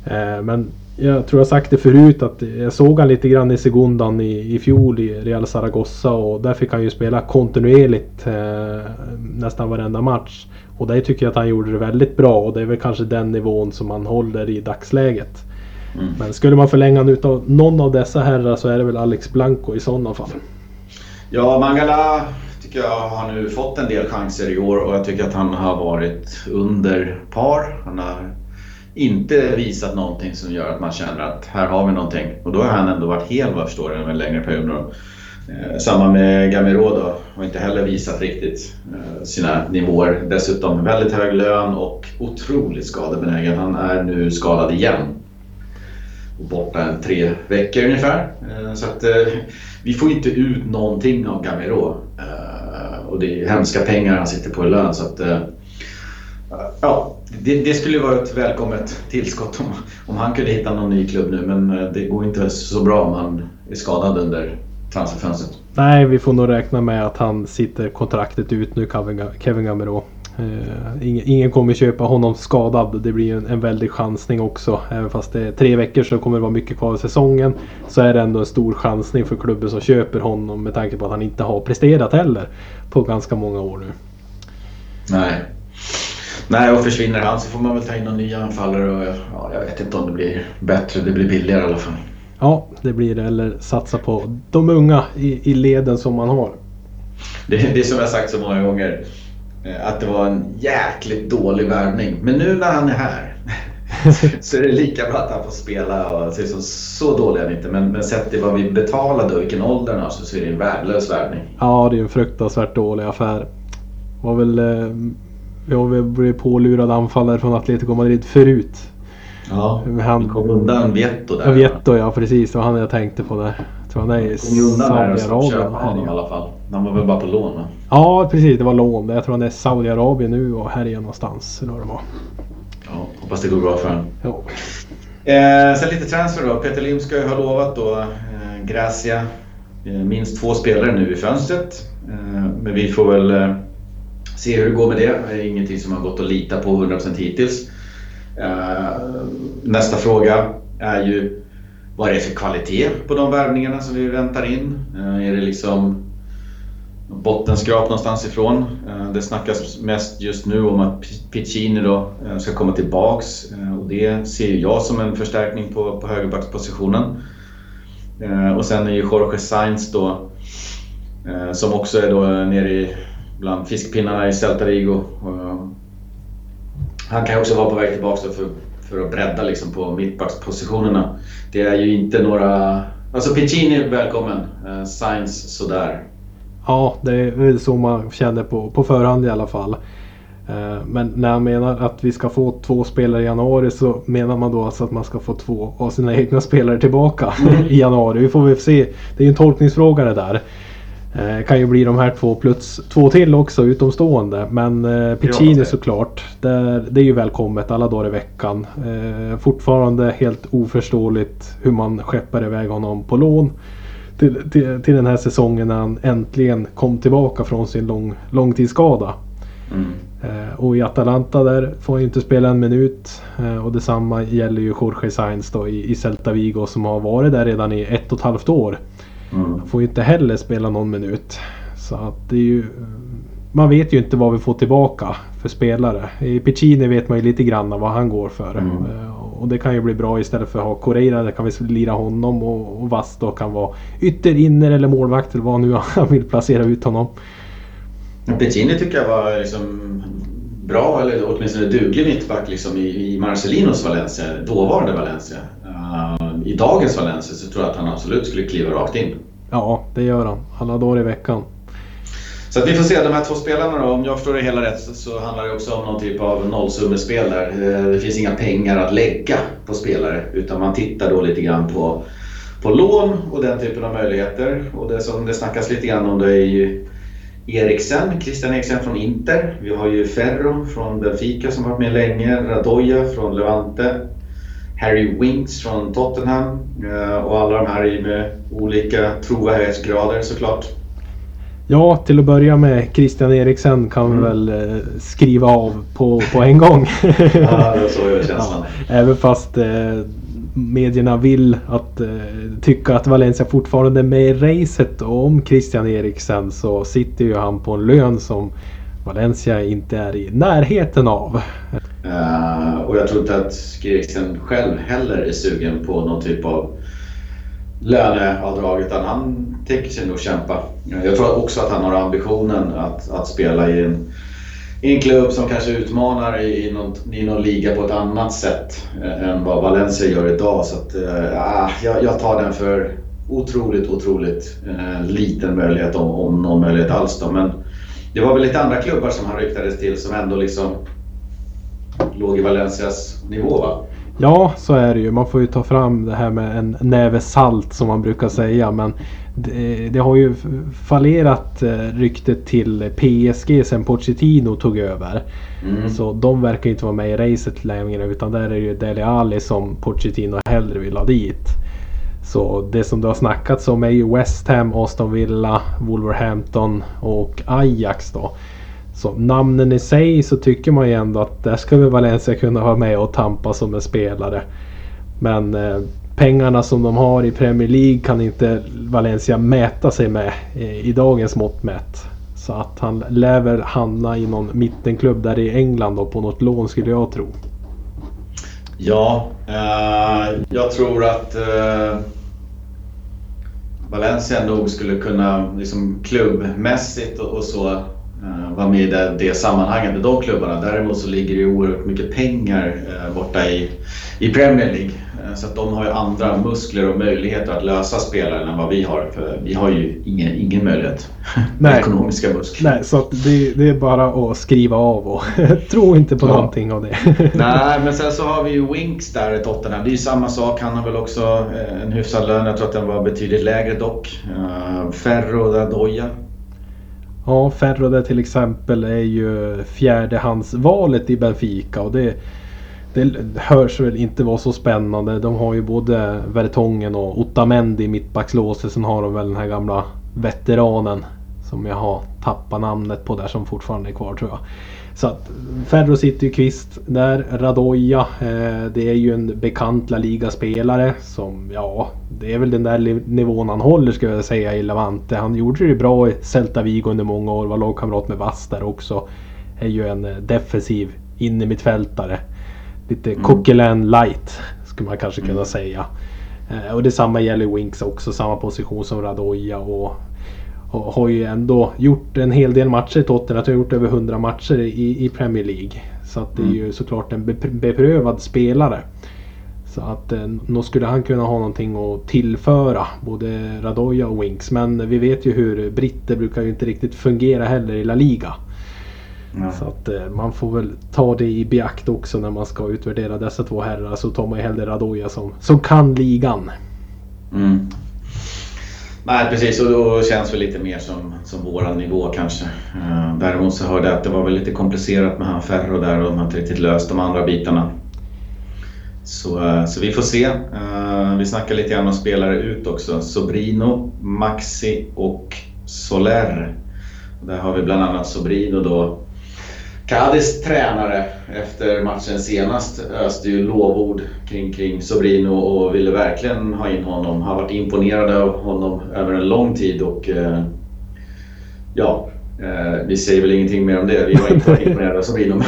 Eh, men jag tror jag sagt det förut att jag såg han lite grann i Segundan i, i fjol i Real Zaragoza och där fick han ju spela kontinuerligt eh, nästan varenda match. Och där tycker jag att han gjorde det väldigt bra och det är väl kanske den nivån som han håller i dagsläget. Mm. Men skulle man förlänga utav någon av dessa herrar så är det väl Alex Blanco i sådana fall. Ja, Mangala tycker jag har nu fått en del chanser i år och jag tycker att han har varit under par. Han har inte visat någonting som gör att man känner att här har vi någonting. Och då har han ändå varit hel vad jag förstår under en längre period. Eh, samma med Gamiro då, har inte heller visat riktigt eh, sina nivåer. Dessutom väldigt hög lön och otroligt skadebenägen. Han är nu skadad igen. Borta en tre veckor ungefär. Eh, så att eh, vi får inte ut någonting av Gamiro. Eh, och det är hemska pengar han sitter på i lön. Så att, eh, ja, det, det, skulle vara ett välkommet tillskott om, om han kunde hitta någon ny klubb nu men eh, det går inte så bra om han är skadad under transferfönstret. Nej, vi får nog räkna med att han sitter kontraktet ut nu, Kevin Gamero. Uh, ingen, ingen, kommer köpa honom skadad. Det blir en, en väldig chansning också. Även fast det är tre veckor så kommer det vara mycket kvar av säsongen. Så är det ändå en stor chansning för klubben som köper honom med tanke på att han inte har presterat heller på ganska många år nu. Nej. Nej, och försvinner han så får man väl ta in någon ny anfallare och ja, jag vet inte om det blir bättre. Det blir billigare i alla fall. Ja, det blir det. Eller satsa på de unga i, i leden som man har. Det, det är som jag sagt så många gånger. Eh, att det var en jäkligt dålig värvning. Men nu när han är här så är det lika bra att han får spela. Och, så, så dålig är han inte. Men, men sett till vad vi betalade och vilken ålder han har så är det en värdelös värvning. Ja, det är en fruktansvärt dålig affär. Var väl, eh, vi har väl blivit pålurade anfallare från Atletico Madrid förut. Ja, han kom undan Vietto där. Ja, Vietto ja, precis. Det var han jag tänkte på där. Tror han är i Saudiarabien. honom i alla fall. Han var väl bara på lån va? Ja, precis. Det var lån. Jag tror han är i Saudiarabien nu och här är någonstans. Eller vad det var. Ja, hoppas det går bra för honom. Ja. Eh, sen lite transfer då. Peter Lim ska ju ha lovat då eh, Gracia eh, minst två spelare nu i fönstret. Eh, men vi får väl eh, se hur det går med det. Det är ingenting som har gått att lita på 100% hittills. Eh, nästa fråga är ju vad det är för kvalitet på de värvningarna som vi väntar in? Eh, är det liksom bottenskrap någonstans ifrån? Eh, det snackas mest just nu om att Piccini då eh, ska komma tillbaks och det ser jag som en förstärkning på, på högerbackspositionen. Och sen är ju Jorge Sainz då som också är då nere i, bland fiskpinnarna i Celta Vigo han kan ju också vara på väg tillbaka för, för att bredda liksom på mittbackspositionerna. Det är ju inte några... Alltså Piccini välkommen. Uh, Sainz sådär. Ja, det är så man känner på, på förhand i alla fall. Eh, men när han menar att vi ska få två spelare i januari så menar man då alltså att man ska få två av sina egna spelare tillbaka mm. i januari. Vi får väl se. Det är ju en tolkningsfråga det där. Eh, kan ju bli de här två plus två till också utomstående. Men eh, Piccini såklart. Det, det är ju välkommet alla dagar i veckan. Eh, fortfarande helt oförståeligt hur man skeppar iväg honom på lån. Till, till, till den här säsongen när han äntligen kom tillbaka från sin lång, långtidsskada. Mm. Eh, och i Atalanta där får han ju inte spela en minut. Eh, och detsamma gäller ju Jorge Sainz då i, i Celta Vigo som har varit där redan i ett och ett halvt år. Mm. Får ju inte heller spela någon minut. Så att det är ju... Man vet ju inte vad vi får tillbaka för spelare. I Piccini vet man ju lite grann vad han går för. Mm. Eh, och det kan ju bli bra istället för att ha Correira. Där kan vi lira honom och, och Vass då kan vara ytterinner eller målvakt eller vad nu han vill placera ut honom. Piccini tycker jag var liksom bra eller åtminstone duglig mittback liksom i, i Marcelinos Valencia, dåvarande Valencia. Uh, I dagens Valencia så tror jag att han absolut skulle kliva rakt in. Ja, det gör han. Alla dagar i veckan. Så att vi får se de här två spelarna då. Om jag förstår det hela rätt så handlar det också om någon typ av nollsummespel där. Eh, det finns inga pengar att lägga på spelare utan man tittar då lite grann på, på lån och den typen av möjligheter. Och det som det snackas lite grann om det är ju Eriksen, Christian Eriksen från Inter. Vi har ju Ferro från Benfica som varit med länge. Radoja från Levante. Harry Winks från Tottenham. Eh, och alla de här är med olika trovärdighetsgrader såklart. Ja, till att börja med Christian Eriksen kan mm. vi väl eh, skriva av på, på en gång. ja, det så är känslan. Ja, även fast eh, medierna vill att eh, tycka att Valencia fortfarande är med i racet om Christian Eriksen så sitter ju han på en lön som Valencia inte är i närheten av. Uh, och jag tror inte att Skriksen själv heller är sugen på någon typ av löneavdrag utan han tänker sig nog kämpa. Jag tror också att han har ambitionen att, att spela i en i en klubb som kanske utmanar i någon, i någon liga på ett annat sätt eh, än vad Valencia gör idag. Så att, äh, jag, jag tar den för otroligt, otroligt äh, liten möjlighet om, om någon möjlighet alls. Då. Men det var väl lite andra klubbar som han ryktades till som ändå liksom låg i Valencias nivå va? Ja, så är det ju. Man får ju ta fram det här med en näve salt som man brukar säga. Men det, det har ju fallerat eh, ryktet till PSG sen Pochettino tog över. Mm. Så de verkar inte vara med i racet längre utan där är det ju Dele Alli som Pochettino hellre vill ha dit. Så det som det har snackats om är ju West Ham, Aston Villa, Wolverhampton och Ajax då. Så namnen i sig så tycker man ju ändå att där ska väl Valencia kunna vara med och tampa som en spelare. Men eh, pengarna som de har i Premier League kan inte Valencia mäta sig med eh, i dagens mått mätt. Så att han lär väl hamna i någon mittenklubb där i England då på något lån skulle jag tro. Ja, eh, jag tror att eh, Valencia nog skulle kunna liksom klubbmässigt och, och så eh, vara med i det, det sammanhanget med de klubbarna. Däremot så ligger det oerhört mycket pengar eh, borta i, i Premier League. Uh, så att de har ju andra muskler och möjligheter att lösa spelare än vad vi har. För vi har ju ingen, ingen möjlighet. Nej. Ekonomiska muskler. Nej, så det, det, är bara att skriva av och tro inte på ja. någonting av det. Nej, men sen så har vi ju Winks där i Tottenham. Det är ju samma sak. Han har väl också en hyfsad lön. Jag tror att den var betydligt lägre dock. Ferro Dadoya Ja, Ferrode till exempel är ju fjärdehandsvalet i Benfica och det, det hörs väl inte vara så spännande. De har ju både Vertongen och Otamendi i mittbackslåset. Sen har de väl den här gamla veteranen som jag har tappat namnet på där som fortfarande är kvar tror jag. Så att Ferro sitter ju kvist där. Radoja, eh, det är ju en bekant La Liga-spelare som, ja, det är väl den där nivån han håller skulle jag säga i Levante. Han gjorde det bra i Celta Vigo under många år, var lagkamrat med Vass där också. Är ju en eh, defensiv innermittfältare. Lite mm. coquelin light skulle man kanske kunna mm. säga. Eh, och detsamma gäller Winks också, samma position som Radoja och och har ju ändå gjort en hel del matcher i Tottenham. Har gjort över 100 matcher i, i Premier League. Så att det är mm. ju såklart en beprövad spelare. Så att eh, nog skulle han kunna ha någonting att tillföra både Radoja och Winks. Men vi vet ju hur britter brukar ju inte riktigt fungera heller i La Liga. Ja. Så att eh, man får väl ta det i beakt också när man ska utvärdera dessa två herrar. Så tar man ju hellre Radoja som, som kan ligan. Mm. Nej precis och då känns det lite mer som, som våran nivå kanske. Uh, däremot så hörde jag att det var väl lite komplicerat med han Ferro där och de har inte riktigt löst de andra bitarna. Så, uh, så vi får se. Uh, vi snackar lite grann om spelare ut också. Sobrino, Maxi och Soler. Där har vi bland annat Sobrino då Cadiz tränare efter matchen senast öste ju lovord kring, kring Sobrino och ville verkligen ha in honom. Har varit imponerade av honom över en lång tid och eh, ja, eh, vi säger väl ingenting mer om det. Vi var inte imponerade av Sobrino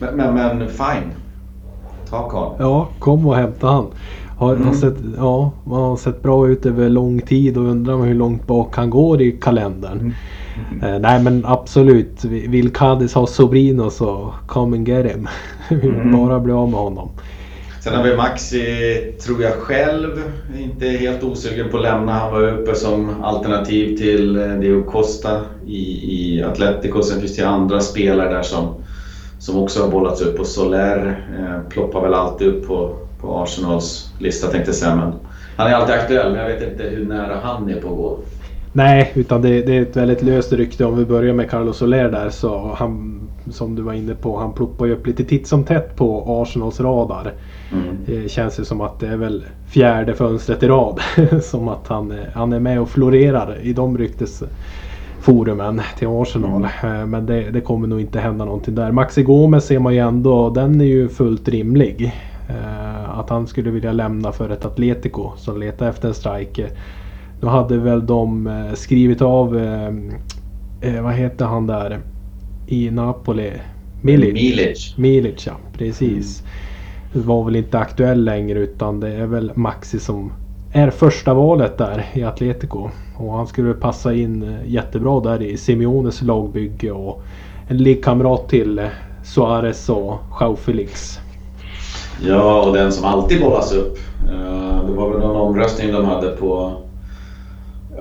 men, men, men fine. Ta karln. Ja, kom och hämta han. Har, mm. har sett, ja, man har sett bra ut över lång tid och undrar hur långt bak han går i kalendern. Mm. Eh, nej men absolut. Vill Cadiz ha Sobrino så come and get him. Vi vill mm. bara bli av med honom. Sen har vi Maxi, tror jag själv, inte helt osugen på att lämna. Han var uppe som alternativ till eh, Diego Costa i, i Atletico. Sen finns det andra spelare där som, som också har bollats upp. Och Soler eh, ploppar väl alltid upp på, på Arsenals lista tänkte jag säga. Men han är alltid aktuell, men jag vet inte hur nära han är på att gå. Nej, utan det, det, är ett väldigt löst rykte. Om vi börjar med Carlos Soler där så han, som du var inne på, han ploppar ju upp lite titt som tätt på Arsenals radar. Mm. Det känns ju som att det är väl fjärde fönstret i rad. som att han, han är med och florerar i de ryktesforumen till Arsenal. Mm. Eh, men det, det, kommer nog inte hända någonting där. Maxi Gomez ser man ju ändå, den är ju fullt rimlig. Eh, att han skulle vilja lämna för ett Atletico som letar efter en striker. Då hade väl de eh, skrivit av, eh, eh, vad heter han där i Napoli? Milic. Milic. Milic ja, precis. Mm. Var väl inte aktuell längre utan det är väl Maxi som är första valet där i Atletico. Och han skulle passa in jättebra där i Simeones lagbygge och en liggkamrat till Suarez och Joao Felix. Ja, och den som alltid bollas upp. Det var väl någon omröstning de hade på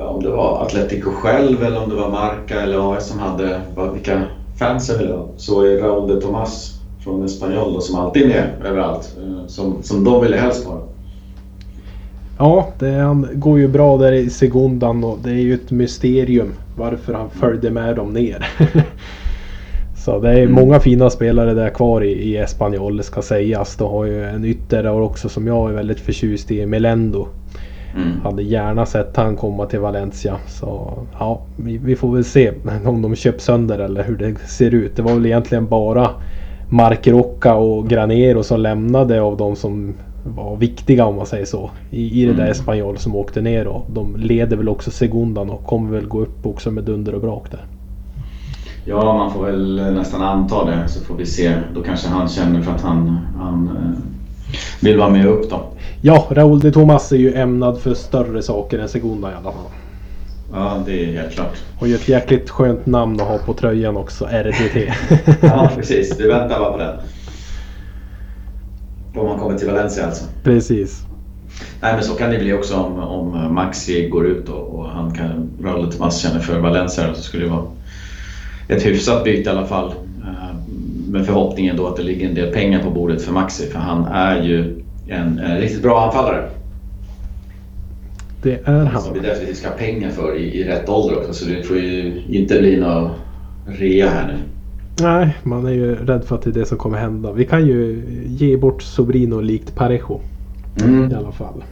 om det var Atletico själv eller om det var Marca eller AS som hade vilka fans jag ville ha. Så är Raúl de Tomas från Espanyol som alltid är med överallt. Eh, som, som de ville helst ha. Ja, det, han går ju bra där i Segundan och det är ju ett mysterium varför han följde med dem ner. Så det är mm. många fina spelare där kvar i, i Espanyol, det ska sägas. De har ju en ytter också som jag är väldigt förtjust i, Melendo. Mm. Hade gärna sett han komma till Valencia. Så ja, vi, vi, får väl se om de köps sönder eller hur det ser ut. Det var väl egentligen bara Mark Rocca och Granero som lämnade av de som var viktiga om man säger så. I, i det där mm. Espanyol som åkte ner och de leder väl också Segundan och kommer väl gå upp också med dunder och brak där. Ja, man får väl nästan anta det så får vi se. Då kanske han känner för att han, han eh, vill vara med upp då. Ja, Raúl de Tomas är ju ämnad för större saker än Segunda i alla fall. Ja, det är helt klart. Och ju ett jäkligt skönt namn att ha på tröjan också, RDT. ja, precis. Du väntar bara på den. Om man kommer till Valencia alltså. Precis. Nej men så kan det bli också om, om Maxi går ut och, och han kan, Raúl Tomas känner för Valencia så skulle det vara ett hyfsat byte i alla fall. Med förhoppningen då att det ligger en del pengar på bordet för Maxi för han är ju en, en riktigt bra anfallare. Det är han. Som vi definitivt ska ha pengar för i, i rätt ålder också så det får ju inte bli någon rea här nu. Nej, man är ju rädd för att det är det som kommer hända. Vi kan ju ge bort Sobrino likt Parejo. Mm. I alla fall.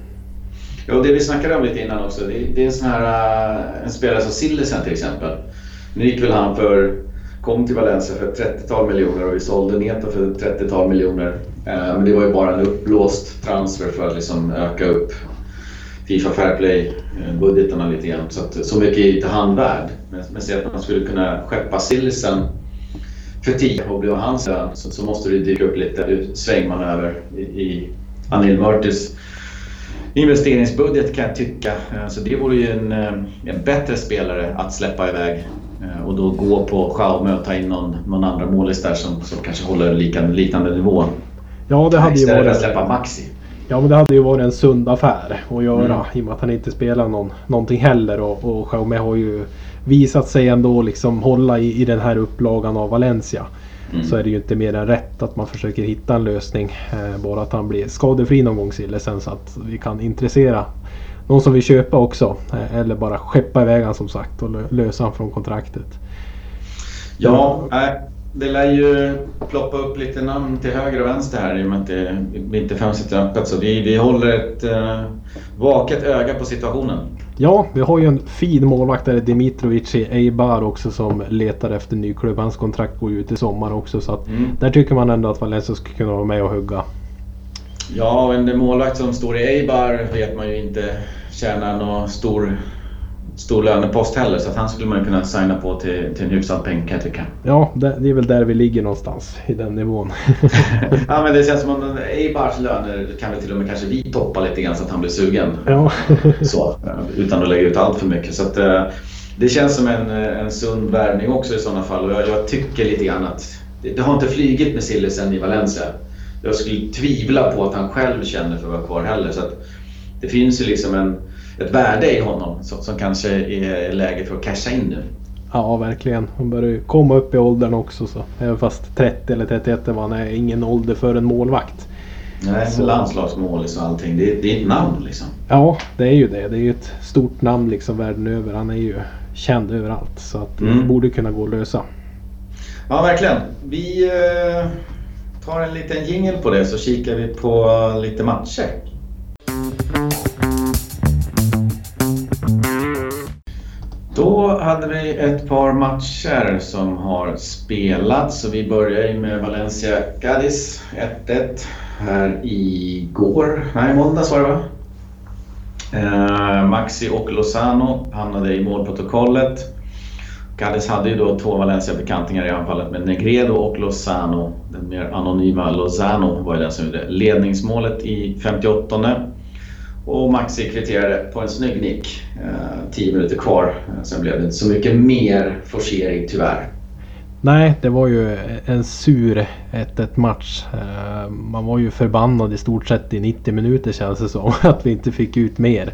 Jo, det vi snackade om lite innan också. Det, är en sån här eh, en spelare som Sillesen till exempel. Nu gick väl han för, kom till Valencia för ett 30-tal miljoner och vi sålde Neto för ett 30-tal miljoner. Eh, men det var ju bara en uppblåst transfer för att liksom öka upp Fifa Fair Play-budgetarna eh, lite grann. Så, att, så mycket är inte han värd. Men, men se att man skulle kunna skeppa Sillisen för 10 och bli hans lön så, så måste det dyka upp lite svängmanöver i, i Anil Murtis investeringsbudget kan jag tycka. Eh, så det vore ju en, en bättre spelare att släppa iväg och då gå på Jaume och ta in någon, någon andra målis där som, som kanske håller lika, liknande nivå. Ja, det hade ju varit... att släppa Maxi. Ja, men det hade ju varit en sund affär att göra mm. i och med att han inte spelar någon, någonting heller. Och, och Jaume har ju visat sig ändå liksom hålla i, i den här upplagan av Valencia. Mm. Så är det ju inte mer än rätt att man försöker hitta en lösning. Eh, bara att han blir skadefri någon gång sen så att vi kan intressera någon som vill köpa också. Eh, eller bara skeppa iväg han som sagt och lösa han från kontraktet. Ja, äh, det lär ju ploppa upp lite namn till höger och vänster här i och med att det inte fönstret är öppet. Så vi, vi håller ett äh, vaket öga på situationen. Ja, vi har ju en fin målvaktare, Dimitrovic i Eibar också som letar efter ny klubb. Hans kontrakt går ut i sommar också så att mm. där tycker man ändå att Valencia skulle kunna vara med och hugga. Ja, en målvakt som står i Eibar vet man ju inte tjänar någon stor, stor lönepost heller. Så att han skulle man kunna signa på till, till en hyfsad peng kan jag tycka. Ja, det, är väl där vi ligger någonstans i den nivån. ja, men det känns som att Eibars löner kan väl till och med kanske vi toppa lite grann så att han blir sugen. Ja. så, utan att lägga ut allt för mycket. Så att, eh, det känns som en, en sund värvning också i sådana fall. Och jag, jag tycker lite grann att det, det har inte flygit med Sillisen i Valencia jag skulle tvivla på att han själv känner för att vara kvar heller. Så det finns ju liksom en, ett värde i honom som, som kanske är läge för att casha in nu. Ja, verkligen. Han börjar ju komma upp i åldern också. Så. Även fast 30 eller 31 var han är ingen ålder för en målvakt. Nej, så. landslagsmålis och allting. Det, det är ett namn liksom. Ja, det är ju det. Det är ju ett stort namn liksom världen över. Han är ju känd överallt. Så att mm. det borde kunna gå att lösa. Ja, verkligen. Vi eh, tar en liten jingel på det så kikar vi på lite matcher. Då hade vi ett par matcher som har spelats och vi börjar med Valencia Cadiz 1-1 här igår, nej måndags var det va? Eh, Maxi och Lozano hamnade i målprotokollet. Cadiz hade ju då två Valencia-bekantingar i anfallet med Negredo och Lozano. Den mer anonyma Lozano var ju den som gjorde ledningsmålet i 58 och Maxi kvitterade på en snygg nick. Eh, 10 minuter kvar. Eh, sen blev det inte så mycket mer forcering tyvärr. Nej, det var ju en sur 1-1 match. Eh, man var ju förbannad i stort sett i 90 minuter känns det som. Att vi inte fick ut mer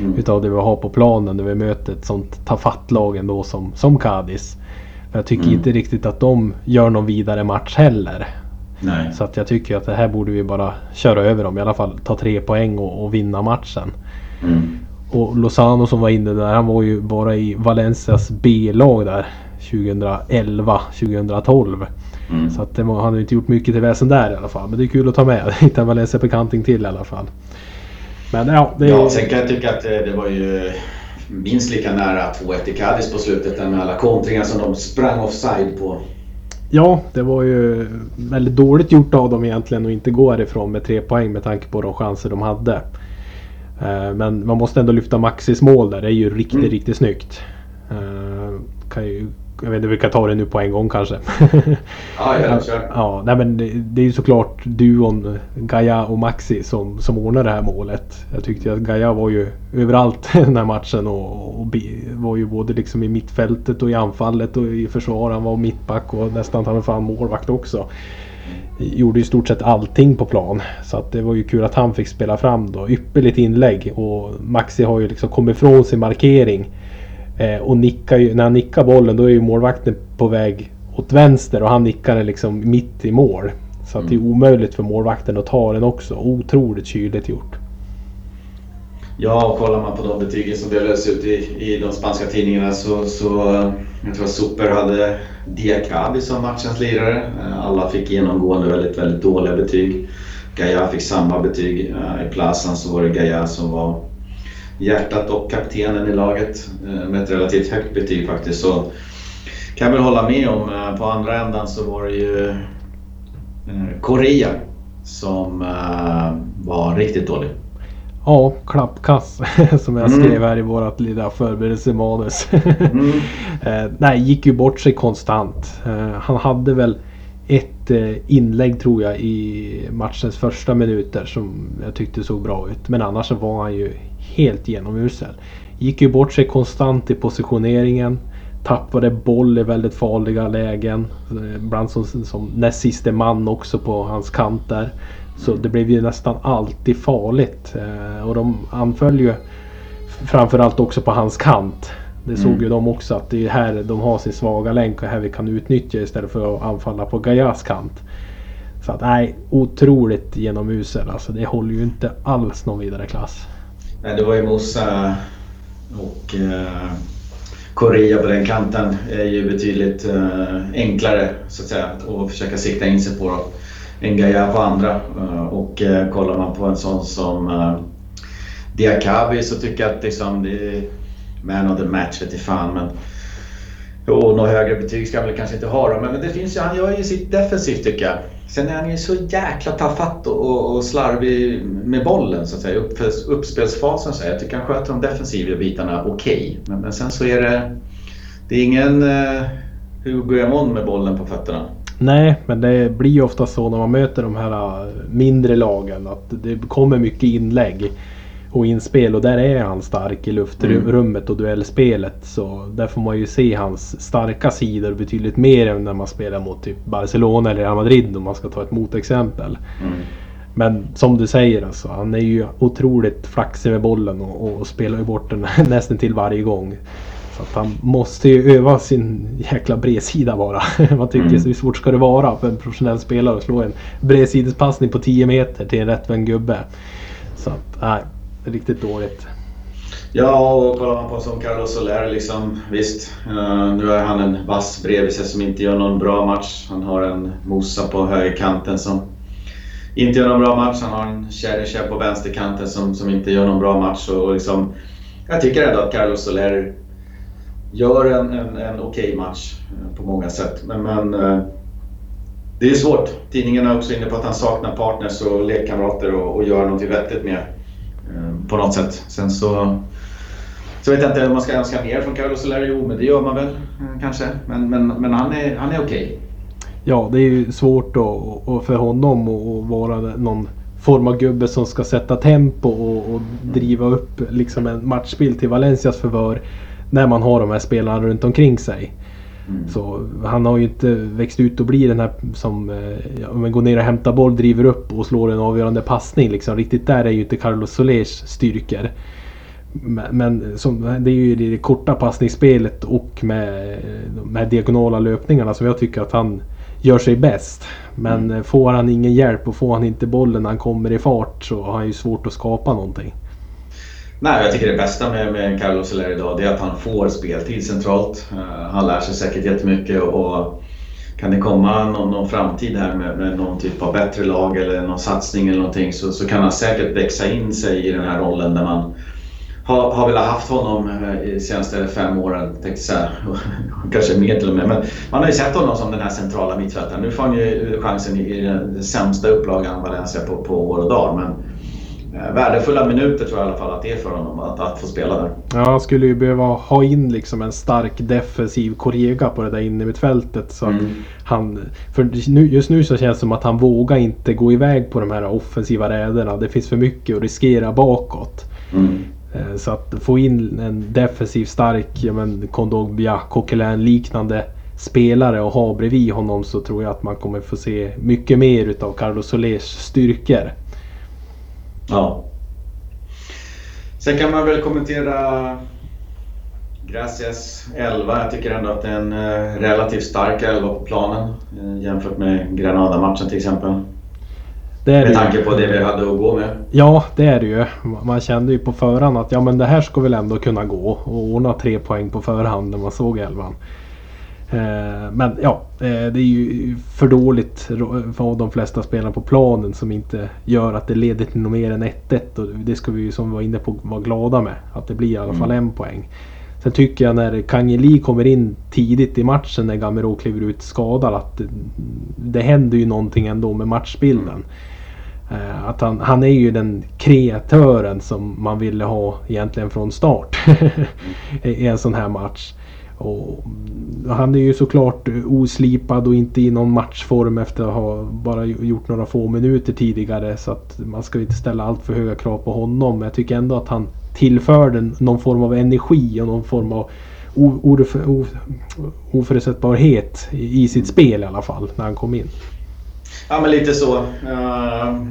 mm. utav det vi har på planen när vi möter ett sånt tafatt-lag ändå som, som Cadiz. För jag tycker mm. inte riktigt att de gör någon vidare match heller. Nej. Så att jag tycker att det här borde vi bara köra över dem. I alla fall ta tre poäng och, och vinna matchen. Mm. Och Lozano som var inne där, han var ju bara i Valencias B-lag där 2011, 2012. Mm. Så att det han har inte gjort mycket till väsen där i alla fall. Men det är kul att ta med. Hitta en Valencia bekanting till i alla fall. Men ja, det Ja, sen kan jag tycka att det, det var ju minst lika nära 2-1 i Cadiz på slutet med alla kontringar som de sprang offside på. Ja, det var ju väldigt dåligt gjort av dem egentligen att inte gå härifrån med tre poäng med tanke på de chanser de hade. Eh, Men man måste ändå lyfta Maxis mål där. Det är ju riktigt, Mm. riktigt snyggt. Eh, Kan ju, jag vet inte, vi kan ta det nu på en gång kanske. Ja, ja, ja, nej men det, det är ju såklart duon Gaia och Maxi som, som ordnar det här målet. Jag tyckte att Gaia var ju överallt den här matchen och, och var ju både liksom i mittfältet och i anfallet och i försvar. Han var mittback och nästan han fan målvakt också. Gjorde i stort sett allting på plan. Så att det var ju kul att han fick spela fram då. Ypperligt inlägg och Maxi har ju liksom kommit ifrån sin markering. Eh, och nickar ju, när han nickar bollen då är ju målvakten på väg åt vänster och han nickar den liksom mitt i mål. Så att det är omöjligt för målvakten att ta den också. Otroligt kyligt gjort. Ja, och kollar man på de betygen som delades ut i, i de spanska tidningarna så, så eh, jag tror att Super hade Diakabi som matchens lirare. Eh, Alla fick genomgående väldigt, väldigt dåliga betyg. Gaia fick samma betyg. Eh, I Plazan så var det Gaia som var hjärtat och kaptenen i laget eh, med ett relativt högt betyg faktiskt. Så kan jag väl hålla med om. eh, På andra ändan så var det ju eh, Korea som var riktigt dålig. Ja, klappkass som jag Mm. skrev här i vårat lilla förberedelsemanus. Mm. nej, gick ju bort sig konstant. Han hade väl ett eh, inlägg tror jag i matchens första minuter som jag tyckte såg bra ut. Men annars så var han ju helt genomusel. Gick ju bort sig konstant i positioneringen. Tappade boll i väldigt farliga lägen. Eh, Ibland som, som näst siste man också på hans kant där. Så det blev ju nästan alltid farligt. Eh, och de anföll ju framförallt också på hans kant. Det såg Mm. ju de också att det är här de har sin svaga länk och här vi kan utnyttja istället för att anfalla på Gaias kant. Så att nej, otroligt genomusel. Alltså det håller ju inte alls någon vidare klass. Nej, det var ju Mosa och eh, Korea på den kanten är ju betydligt eh, enklare så att säga att försöka sikta in sig på då, än Gaia på andra. Eh, och eh, kollar man på en sån som eh, Diakabi så tycker jag att liksom, det är man of the match vete fan men Jo, något högre betyg ska han väl kanske inte ha då, men det finns ju, han gör ju sitt defensivt tycker jag. Sen är han ju så jäkla tafatt och, och, och slarvig med bollen så att säga, upp, uppspelsfasen. Så jag tycker han sköter de defensiva bitarna okej. Men, men sen så är det, det är ingen eh, Hugo Jamon med bollen på fötterna. Nej, men det blir ju ofta så när man möter de här eh, mindre lagen att det kommer mycket inlägg och inspel och där är han stark i luftrummet och duellspelet. Så där får man ju se hans starka sidor betydligt mer än när man spelar mot typ Barcelona eller Real Madrid om man ska ta ett motexempel. Mm. Men som du säger alltså, han är ju otroligt flaxig med bollen och, och spelar ju bort den nästan till varje gång. Så att han måste ju öva sin jäkla bredsida bara. Man tycker Mm. hur svårt ska det vara för en professionell spelare att slå en bredsidespassning på 10 meter till en rättvänd gubbe. Så att, nej, riktigt dåligt. Ja, och kollar man på som Carlos Soler liksom, visst. Uh, nu är han en vass bredvid sig som inte gör någon bra match. Han har en Mosa på högerkanten som inte gör någon bra match. Han har en Cheryshev på vänsterkanten som, som inte gör någon bra match. Och, och liksom, jag tycker ändå att Carlos Soler gör en, en, en okej match eh, på många sätt. Men, men uh, det är svårt. Tidningarna är också inne på att han saknar partners och lekkamrater och, och gör något vettigt med Eh, på något sätt. Sen så, så vet jag inte om man ska önska mer från Carlos Soler. Jo, men det gör man väl eh, kanske. Men, men, men han är, han är okej. Ja, det är ju svårt då, för honom att vara någon form av gubbe som ska sätta tempo och, och driva upp liksom en matchbild till Valencias förvör när man har de här spelarna runt omkring sig. Mm. Så han har ju inte växt ut och blir den här som eh, ja, men går ner och hämtar boll, driver upp och slår en avgörande passning. Liksom. Riktigt där är ju inte Carlos Solers styrkor. Men, men som, det är ju det korta passningsspelet och med de här diagonala löpningarna som jag tycker att han gör sig bäst. Men mm. får han ingen hjälp och får han inte bollen när han kommer i fart så har han ju svårt att skapa någonting. Nej, jag tycker det bästa med, med Carlos Soler idag det är att han får speltid centralt. Eh, han lär sig säkert jättemycket och kan det komma någon, någon framtid här med, med, någon typ av bättre lag eller någon satsning eller någonting så, så kan han säkert växa in sig i den här rollen där man har, har väl haft honom eh, de senaste fem åren, tänkte säga. Kanske mer till och med. Men man har ju sett honom som den här centrala mittfältaren. Nu får han ju chansen i den sämsta upplagan Valencia på, på år och dag. Men eh, värdefulla minuter tror jag i alla fall att det är för honom att, att få spela där. Ja, han skulle ju behöva ha in liksom en stark defensiv kollega på det där innermittfältet. Så mm. han, för just nu så känns det som att han vågar inte gå iväg på de här offensiva räderna. Det finns för mycket att riskera bakåt. Mm. Eh, så att få in en defensiv stark ja, men Kondogbia, Coquelin liknande spelare och ha bredvid honom så tror jag att man kommer få se mycket mer utav Carlos Solers styrkor. Ja. Sen kan man väl kommentera Gracias 11. Jag tycker ändå att det är en eh, relativt stark 11 på planen eh, jämfört med Granada-matchen till exempel. Det med tanke på det vi hade att gå med. Ja, det är det ju. Man kände ju på förhand att ja, men det här ska väl ändå kunna gå. Och ordna tre poäng på förhand när man såg elvan. Eh, men ja, eh, det är ju för dåligt för de flesta spelarna på planen som inte gör att det leder till något mer än 1-1. Och det ska vi ju som vi var inne på vara glada med. Att det blir i alla fall mm. en poäng. Sen tycker jag när Kangeli kommer in tidigt i matchen när Gamero kliver ut skadad att det, det händer ju någonting ändå med matchbilden. Mm. Att han, han är ju den kreatören som man ville ha egentligen från start i en sån här match. Och mm, han är ju såklart eh, oslipad och inte i någon matchform efter att ha bara gjort några få minuter tidigare. Så att man ska inte ställa allt för höga krav på honom. Men jag tycker ändå att han tillförde någon form av energi och någon form av oförutsägbarhet i sitt spel i alla fall när han kom in. Ja, men lite så.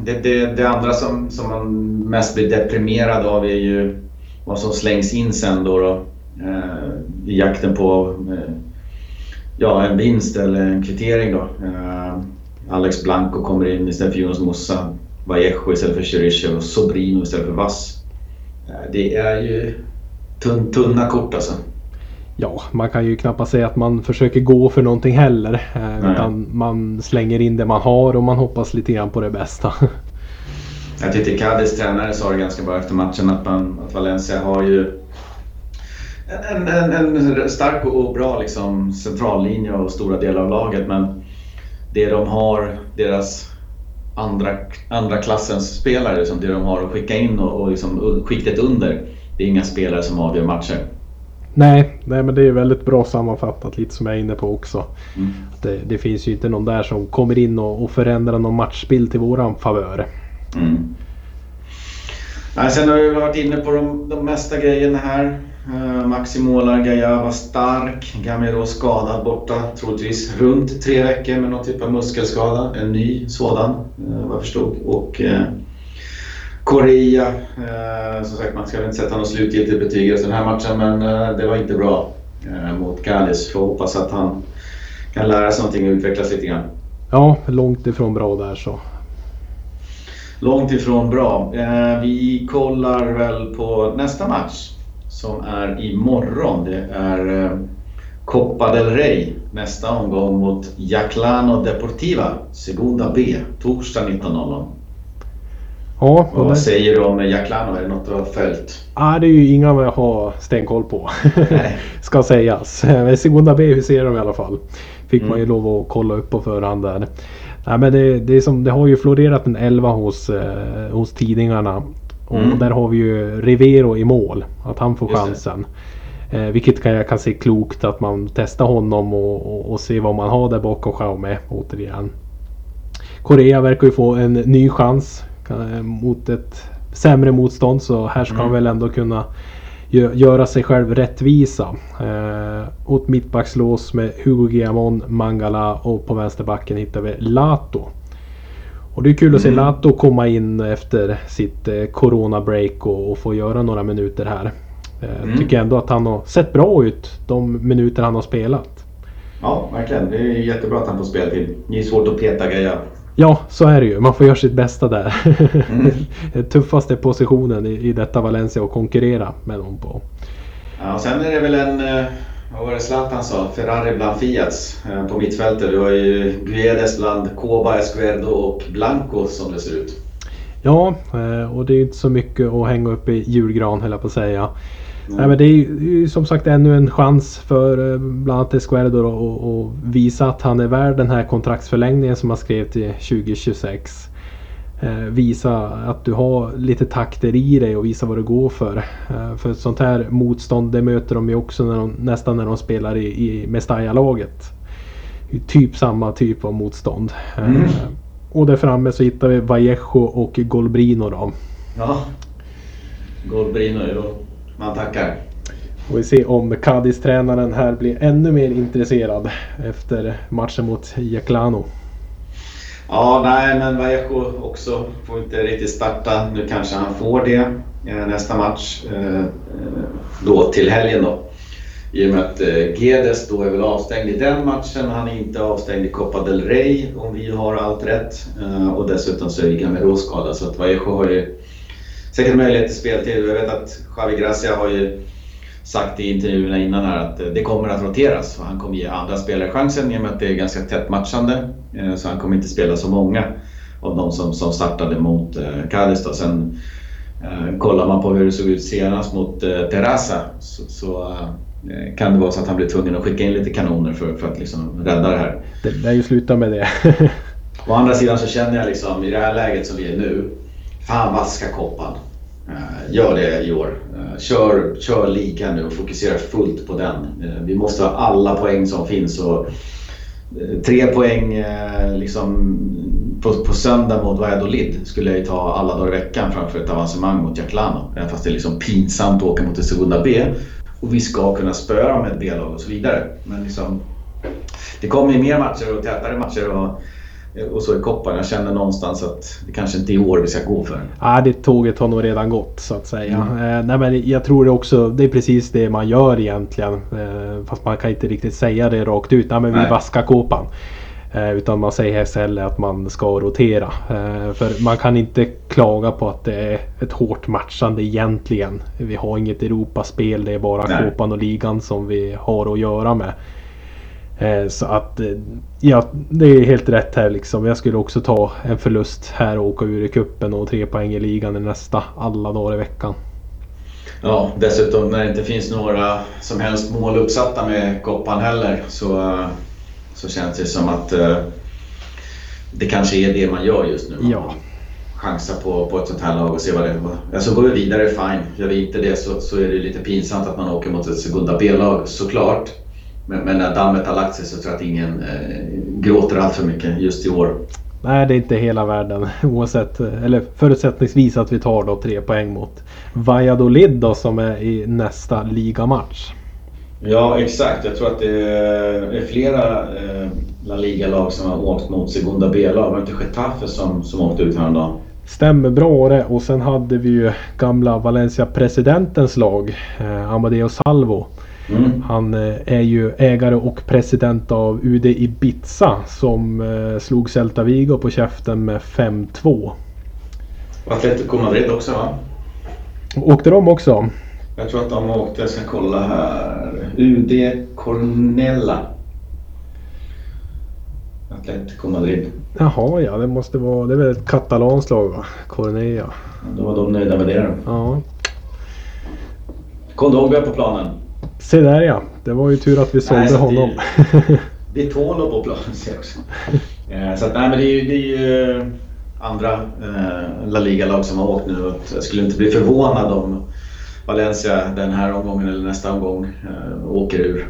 Det, det, det andra som, som man mest blir deprimerad av är ju vad som slängs in sen då, då i jakten på eh, ja, en vinst eller en kvittering. Då. Eh, Alex Blanco kommer in istället för Jonas Mossa, Vallejo istället för Cherichev och Sobrino istället för Vass. Det är ju tunn, tunna kort alltså. Ja, man kan ju knappast säga att man försöker gå för någonting heller. Eh, utan man slänger in det man har och man hoppas lite grann på det bästa. Jag tyckte Cadiz tränare sa det ganska bra efter matchen att, man, att Valencia har ju en, en, en stark och bra liksom, centrallinje och stora delar av laget men det de har, deras andra, andra klassens spelare, liksom, det de har att skicka in och, och liksom, skiktet under, det är inga spelare som avgör matcher. Nej, nej men det är väldigt bra sammanfattat lite som jag är inne på också. Mm. Det, det, finns ju inte någon där som kommer in och, och förändrar någon matchbild till våran favör. Mm. Nej, sen har vi varit inne på de, de mesta grejerna här. Uh, Maxi målar, Gaia var stark, Gamero skadad borta troligtvis runt tre veckor med någon typ av muskelskada. En ny sådan uh, vad jag förstod. Och, uh, Korea. Eh, som sagt, man ska väl inte sätta något slutgiltigt betyg efter den här matchen, men eh, det var inte bra eh, mot Kallis. Får hoppas att han kan lära sig någonting och utvecklas lite grann. Ja, långt ifrån bra där så. Långt ifrån bra. Eh, vi kollar väl på nästa match som är imorgon. Det är eh, Copa del Rey nästa omgång mot Jaclano Deportiva, Segunda B, torsdag 19.00. Ja, vad det... säger du om Jack Lano? Är det något du har följt? Ah, det är ju inga jag har stenkoll på. Ska sägas. Segunda B ser de i alla fall. Fick mm. man ju lov att kolla upp på förhand där. Nej, men det, det, som, det har ju florerat en 11 hos, eh, hos tidningarna. Och mm. där har vi ju Rivero i mål. Att han får chansen. Eh, vilket kan, jag kan se klokt att man testar honom och, och, och se vad man har där bakom Xiaomi återigen. Korea verkar ju få en ny chans. Eh, mot ett sämre motstånd. Så här ska mm. han väl ändå kunna göra sig själv rättvisa. Eh, åt mittbackslås med Hugo Guillamon, Mangala och på vänsterbacken hittar vi Lato. Och det är kul mm. att se mm. Lato komma in efter sitt eh, corona-break och, och, få göra några minuter här. Eh, mm. Tycker ändå att han har sett bra ut de minuter han har spelat. Ja, verkligen. Det är jättebra att han får speltid. Det är svårt att peta Gaia. Ja, så är det ju. Man får göra sitt bästa där. Mm. Tuffaste positionen i, i detta Valencia att konkurrera med dem på. Ja, sen är det väl en, eh, vad var det Zlatan sa, Ferrari bland Fiats eh, på mittfältet. Du har ju Guedes bland Koba, Escuerdo och Blanco som det ser ut. Ja, eh, och det är inte så mycket att hänga upp i julgran höll jag på att säga. Mm. Nej, men det är ju som sagt ännu en chans för bland annat Escuerdo att visa att han är värd den här kontraktsförlängningen som han skrev till 2026. Eh, visa att du har lite takter i dig och visa vad du går för. Eh, för sånt här motstånd det möter de ju också när de, nästan när de spelar i, i Mestalla-laget. Typ samma typ av motstånd. Eh, mm. Och där framme så hittar vi Vallejo och Golbrino då. Ja, Golbrino, jo. Man tackar. Och vi ser om Cadiz-tränaren här blir ännu mer intresserad efter matchen mot Jaclano. Ja, nej, men Vallejo också får inte riktigt starta. Nu kanske han får det eh, nästa match. Eh, då till helgen då. I och med att eh, Gedes då är väl avstängd i den matchen. Han är inte avstängd i Copa del Rey om vi har allt rätt. Och dessutom så är Gamero skadad så att Vallejo har ju säkert möjlighet till speltid. Jag vet att Javi Gracia har ju sagt i intervjuerna innan här att det kommer att roteras och han kommer ge andra spelare chansen i och med att det är ganska tätt matchande. Eh, så han kommer inte spela så många av de som, som startade mot eh, Cadiz. Då. Sen eh, kollar man på hur det såg ut senast mot eh, Terrassa så, så eh, kan det vara så att han blir tvungen att skicka in lite kanoner för, för att liksom rädda det här. Det lär ju sluta med det. Å andra sidan så känner jag liksom i det här läget som vi är nu. Fan vaska koppan. Eh, gör det i år. Eh, kör, kör lika nu och fokusera fullt på den. Eh, vi måste ha alla poäng som finns. Och tre poäng liksom, på, på söndag mot Valladolid skulle jag ju ta alla dagar i veckan framför ett avancemang mot Jaclano. Även fast det är liksom pinsamt att åka mot det Segunda B. Och vi ska kunna spöa med ett B-lag och så vidare. Men liksom, det kommer ju mer matcher och tätare matcher. Och och så i Kopparn. Jag känner någonstans att det kanske inte är i år vi ska gå för. Ja, det tåget har nog redan gått så att säga. Mm. Eh, nej, men jag tror det också, det är precis det man gör egentligen. Eh, fast man kan inte riktigt säga det rakt ut. Nej, men vi nej. vaskar kåpan. Eh, utan man säger istället att man ska rotera. Eh, för man kan inte klaga på att det är ett hårt matchande egentligen. Vi har inget Europaspel. Det är bara kåpan och ligan som vi har att göra med. Eh, så att eh, ja, det är helt rätt här liksom. Jag skulle också ta en förlust här och åka ur i kuppen och tre poäng i ligan i nästa alla dagar i veckan. Ja, dessutom när det inte finns några som helst mål uppsatta med koppan heller så, så känns det som att eh, det kanske är det man gör just nu. Ja. chansar på, på ett sånt här lag och ser vad det är. Alltså går vi vidare, fine. Gör vi inte det så, så är det lite pinsamt att man åker mot ett Segunda B-lag såklart. Men, men, när dammet har lagt sig så tror jag att ingen eh, gråter allt för mycket just i år. Nej, det är inte hela världen. Oavsett, eller förutsättningsvis att vi tar då tre poäng mot Valladolid då som är i nästa ligamatch. Ja, exakt. Jag tror att det är flera eh, La Liga-lag som har åkt mot Segunda B-lag. Var det inte Getafe som, som åkte ut häromdagen? Stämmer bra det. Och sen hade vi ju gamla Valencia-presidentens lag, eh, Amadeo Salvo. Mm. Han eh, är ju ägare och president av UD Ibiza som eh, slog Celta Vigo på käften med 5-2. Atletico Madrid också va? Åkte de också? Jag tror att de åkte, jag ska kolla här. UD Cornella. Atletico Madrid. Jaha ja, det måste vara, det är väl ett katalanskt lag va? Cornella. Då var de nöjda med det då. Ja. Kondogbia på planen. Se där ja. Det var ju tur att vi sålde nej, honom. Det är Tolo på planen ser jag också. Eh, så att, nej, men det är ju, det är ju eh, andra eh, La Liga-lag som har åkt nu. Jag skulle inte bli förvånad om Valencia den här omgången eller nästa omgång eh, åker ur.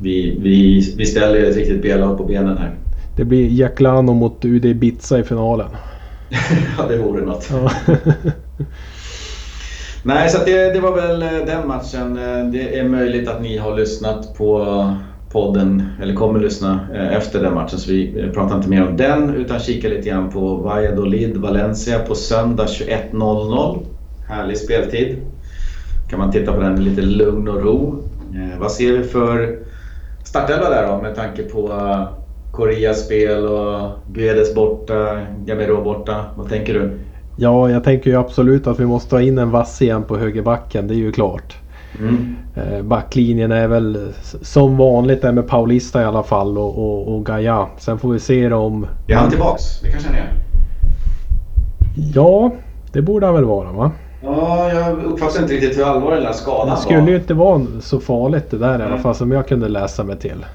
Vi, vi, vi ställer ett riktigt B-lag på benen här. Det blir Jaclano mot UD Ibiza i finalen. ja, det vore något. Ja. Nej, så det, det, var väl eh, den matchen. Eh, det är möjligt att ni har lyssnat på podden, eller kommer lyssna eh, efter den matchen. Så vi pratar inte mer om den utan kikar lite grann på Valladolid Valencia på söndag 21.00. Härlig speltid. Kan man titta på den i lite lugn och ro. Vad ser vi för startelva där då med tanke på Koreas spel och Guedes borta, Gamero borta. Vad tänker du? Ja, jag tänker ju absolut att vi måste ha in en vass igen på högerbacken. Det är ju klart. Mm. Eh, backlinjen är väl som vanligt där med Paulista i alla fall och, och, och Gaia. Sen får vi se om... Är han tillbaks? Det kanske han är? Ja, det borde han väl vara va? Ja, jag uppfattar inte riktigt hur allvarlig den där skadan var. Det skulle ju inte vara så farligt det där i alla fall som jag kunde läsa mig till.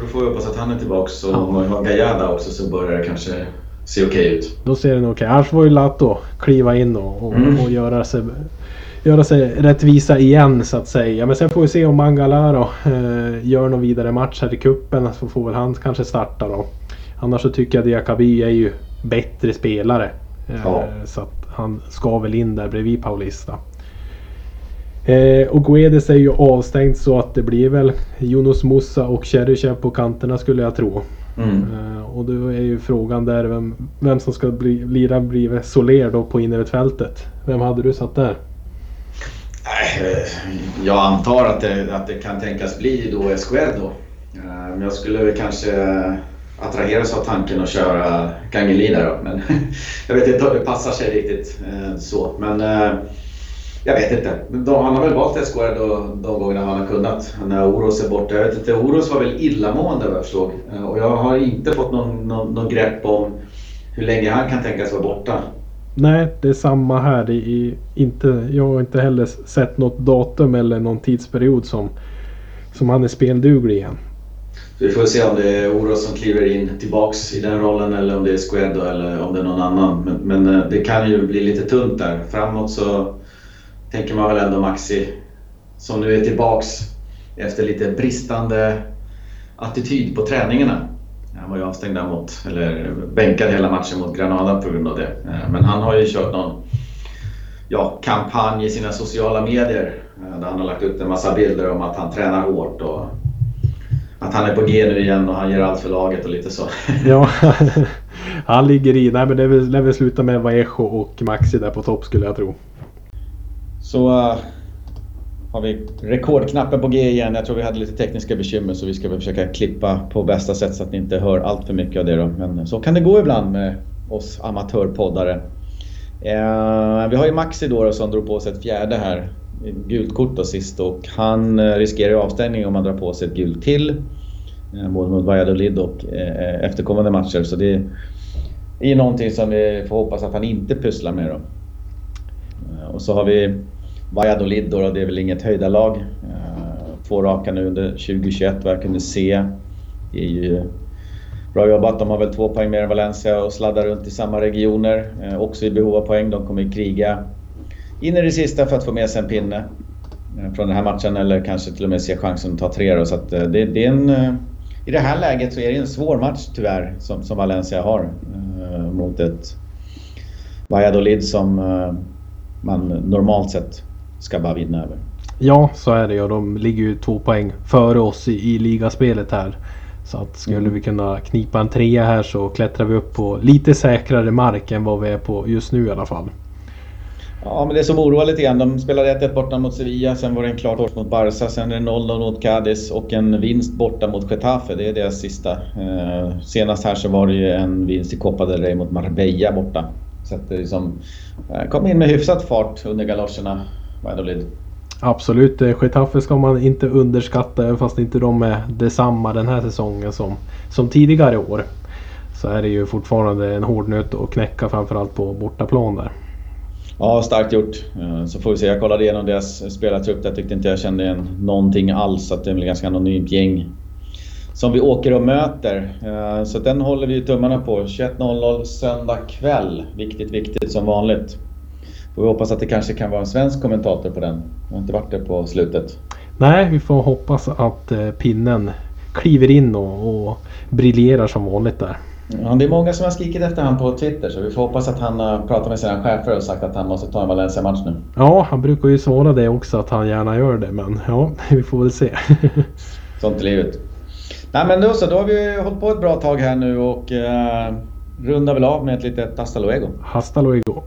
Då får vi hoppas att han är tillbaks och om vi har Gajada också så börjar det kanske se okej okay ut. Då ser det nog okej okay. Annars får ju Lato kliva in och, och, mm. och göra sig göra sig rättvisa igen så att säga. Men sen får vi se om Mangalaro eh, gör någon vidare match här i kuppen så får väl han kanske starta då. Annars så tycker jag att Diakaby är ju bättre spelare. Eh, ja. Så att han ska väl in där bredvid Paulista. Eh, och Guedes är ju avstängt så att det blir väl Jonas Musa och Cheryshev på kanterna skulle jag tro. Mm. Eh, och då är ju frågan där vem, vem som ska bli, lira bredvid Soler då på innerfältet. Vem hade du satt där? Jag antar att det, att det kan tänkas bli då Esquerdo. Men jag skulle kanske attraheras av tanken att köra Gangeli där då. Men jag vet inte om det passar sig riktigt eh, så. Men eh, jag vet inte. han har väl valt Esquerdo de gångerna han har kunnat. När Oros är borta. Jag vet inte, Oros var väl illamående vad jag förstod. Eh, och jag har inte fått någon, någon, någon grepp om hur länge han kan tänkas vara borta. Nej, det är samma här. Är inte, jag har inte heller sett något datum eller någon tidsperiod som, som han är spelduglig igen. vi får se om det är Oros som kliver in tillbaks i den rollen eller om det är Squedo eller om det är någon annan. Men, men, eh, det kan ju bli lite tunt där. Framåt så tänker man väl ändå Maxi som nu är tillbaks efter lite bristande attityd på träningarna. Han var ju avstängd där mot, eller bänkad hela matchen mot Granada på grund av det. Eh, men han har ju kört någon ja, kampanj i sina sociala medier eh, där han har lagt ut en massa bilder om att han tränar hårt och att han är på G nu igen och han ger allt för laget och lite så. Ja, han ligger i. Nej men det lär väl sluta med Vallejo och Maxi där på topp skulle jag tro. Så uh, har vi rekordknappen på G igen. Jag tror vi hade lite tekniska bekymmer så vi ska väl försöka klippa på bästa sätt så att ni inte hör allt för mycket av det då. Men så kan det gå ibland med oss amatörpoddare. Uh, vi har ju Maxi då, som drog på sig ett fjärde här. Gult kort då sist och han eh, riskerar ju avstängning om han drar på sig ett gult till. Både mot Valladolid och efterkommande matcher. Så det är ju någonting som vi får hoppas att han inte pysslar med då. Och så har vi Valladolid då, det är väl inget höjdarlag. Eh, två raka nu under 2021 vad jag kunde se. Det är ju bra jobbat. De har väl två poäng mer än Valencia och sladdar runt i samma regioner. Eh, också i behov av poäng. De kommer ju kriga in i det sista för att få med sig en pinne eh, från den här matchen eller kanske till och med se chansen att ta tre. Då. Så att det, det, är en, I det här läget så är det en svår match tyvärr som, som Valencia har mot ett Valladolid som man normalt sett ska bara vinna över. Ja, så är det och de ligger ju två poäng före oss i, i ligaspelet här. Så att skulle mm. vi kunna knipa en trea här så klättrar vi upp på lite säkrare mark än vad vi är på just nu i alla fall. Ja, men det som oroar lite grann. De spelade 1-1 borta mot Sevilla, sen var det en klar torsk mot Barca, sen är det 0-0 mot Cadiz och en vinst borta mot Getafe. Det är deras sista. Eh, senast här så var det ju en vinst i Copa del Rey mot Marbella borta. Så att det liksom, eh, kom in med hyfsat fart under galoscherna Valladolid. Absolut, eh, Getafe ska man inte underskatta även fast inte de är detsamma den här säsongen som, som tidigare år. Så är det ju fortfarande en hård nöt att knäcka framförallt på bortaplan där. Ja, starkt gjort. Eh, så får vi se. Jag kollade igenom deras spelartrupp. Jag tyckte inte jag kände igen någonting alls. Så det är väl ganska anonymt gäng som vi åker och möter. Eh, så den håller vi tummarna på. 21.00 söndag kväll. Viktigt, viktigt som vanligt. Får vi hoppas att det kanske kan vara en svensk kommentator på den. Jag har inte varit det på slutet. Nej, vi får hoppas att eh, pinnen kliver in och, och briljerar som vanligt där. Ja, det är många som har skrikit efter honom på Twitter så vi får hoppas att han har pratat med sina chefer och sagt att han måste ta en Valencia-match nu. Ja, han brukar ju svara det också att han gärna gör det men ja, vi får väl se. Sånt är livet. Nej men då så, då har vi hållit på ett bra tag här nu och eh, rundar väl av med ett litet hasta luego. Hasta luego.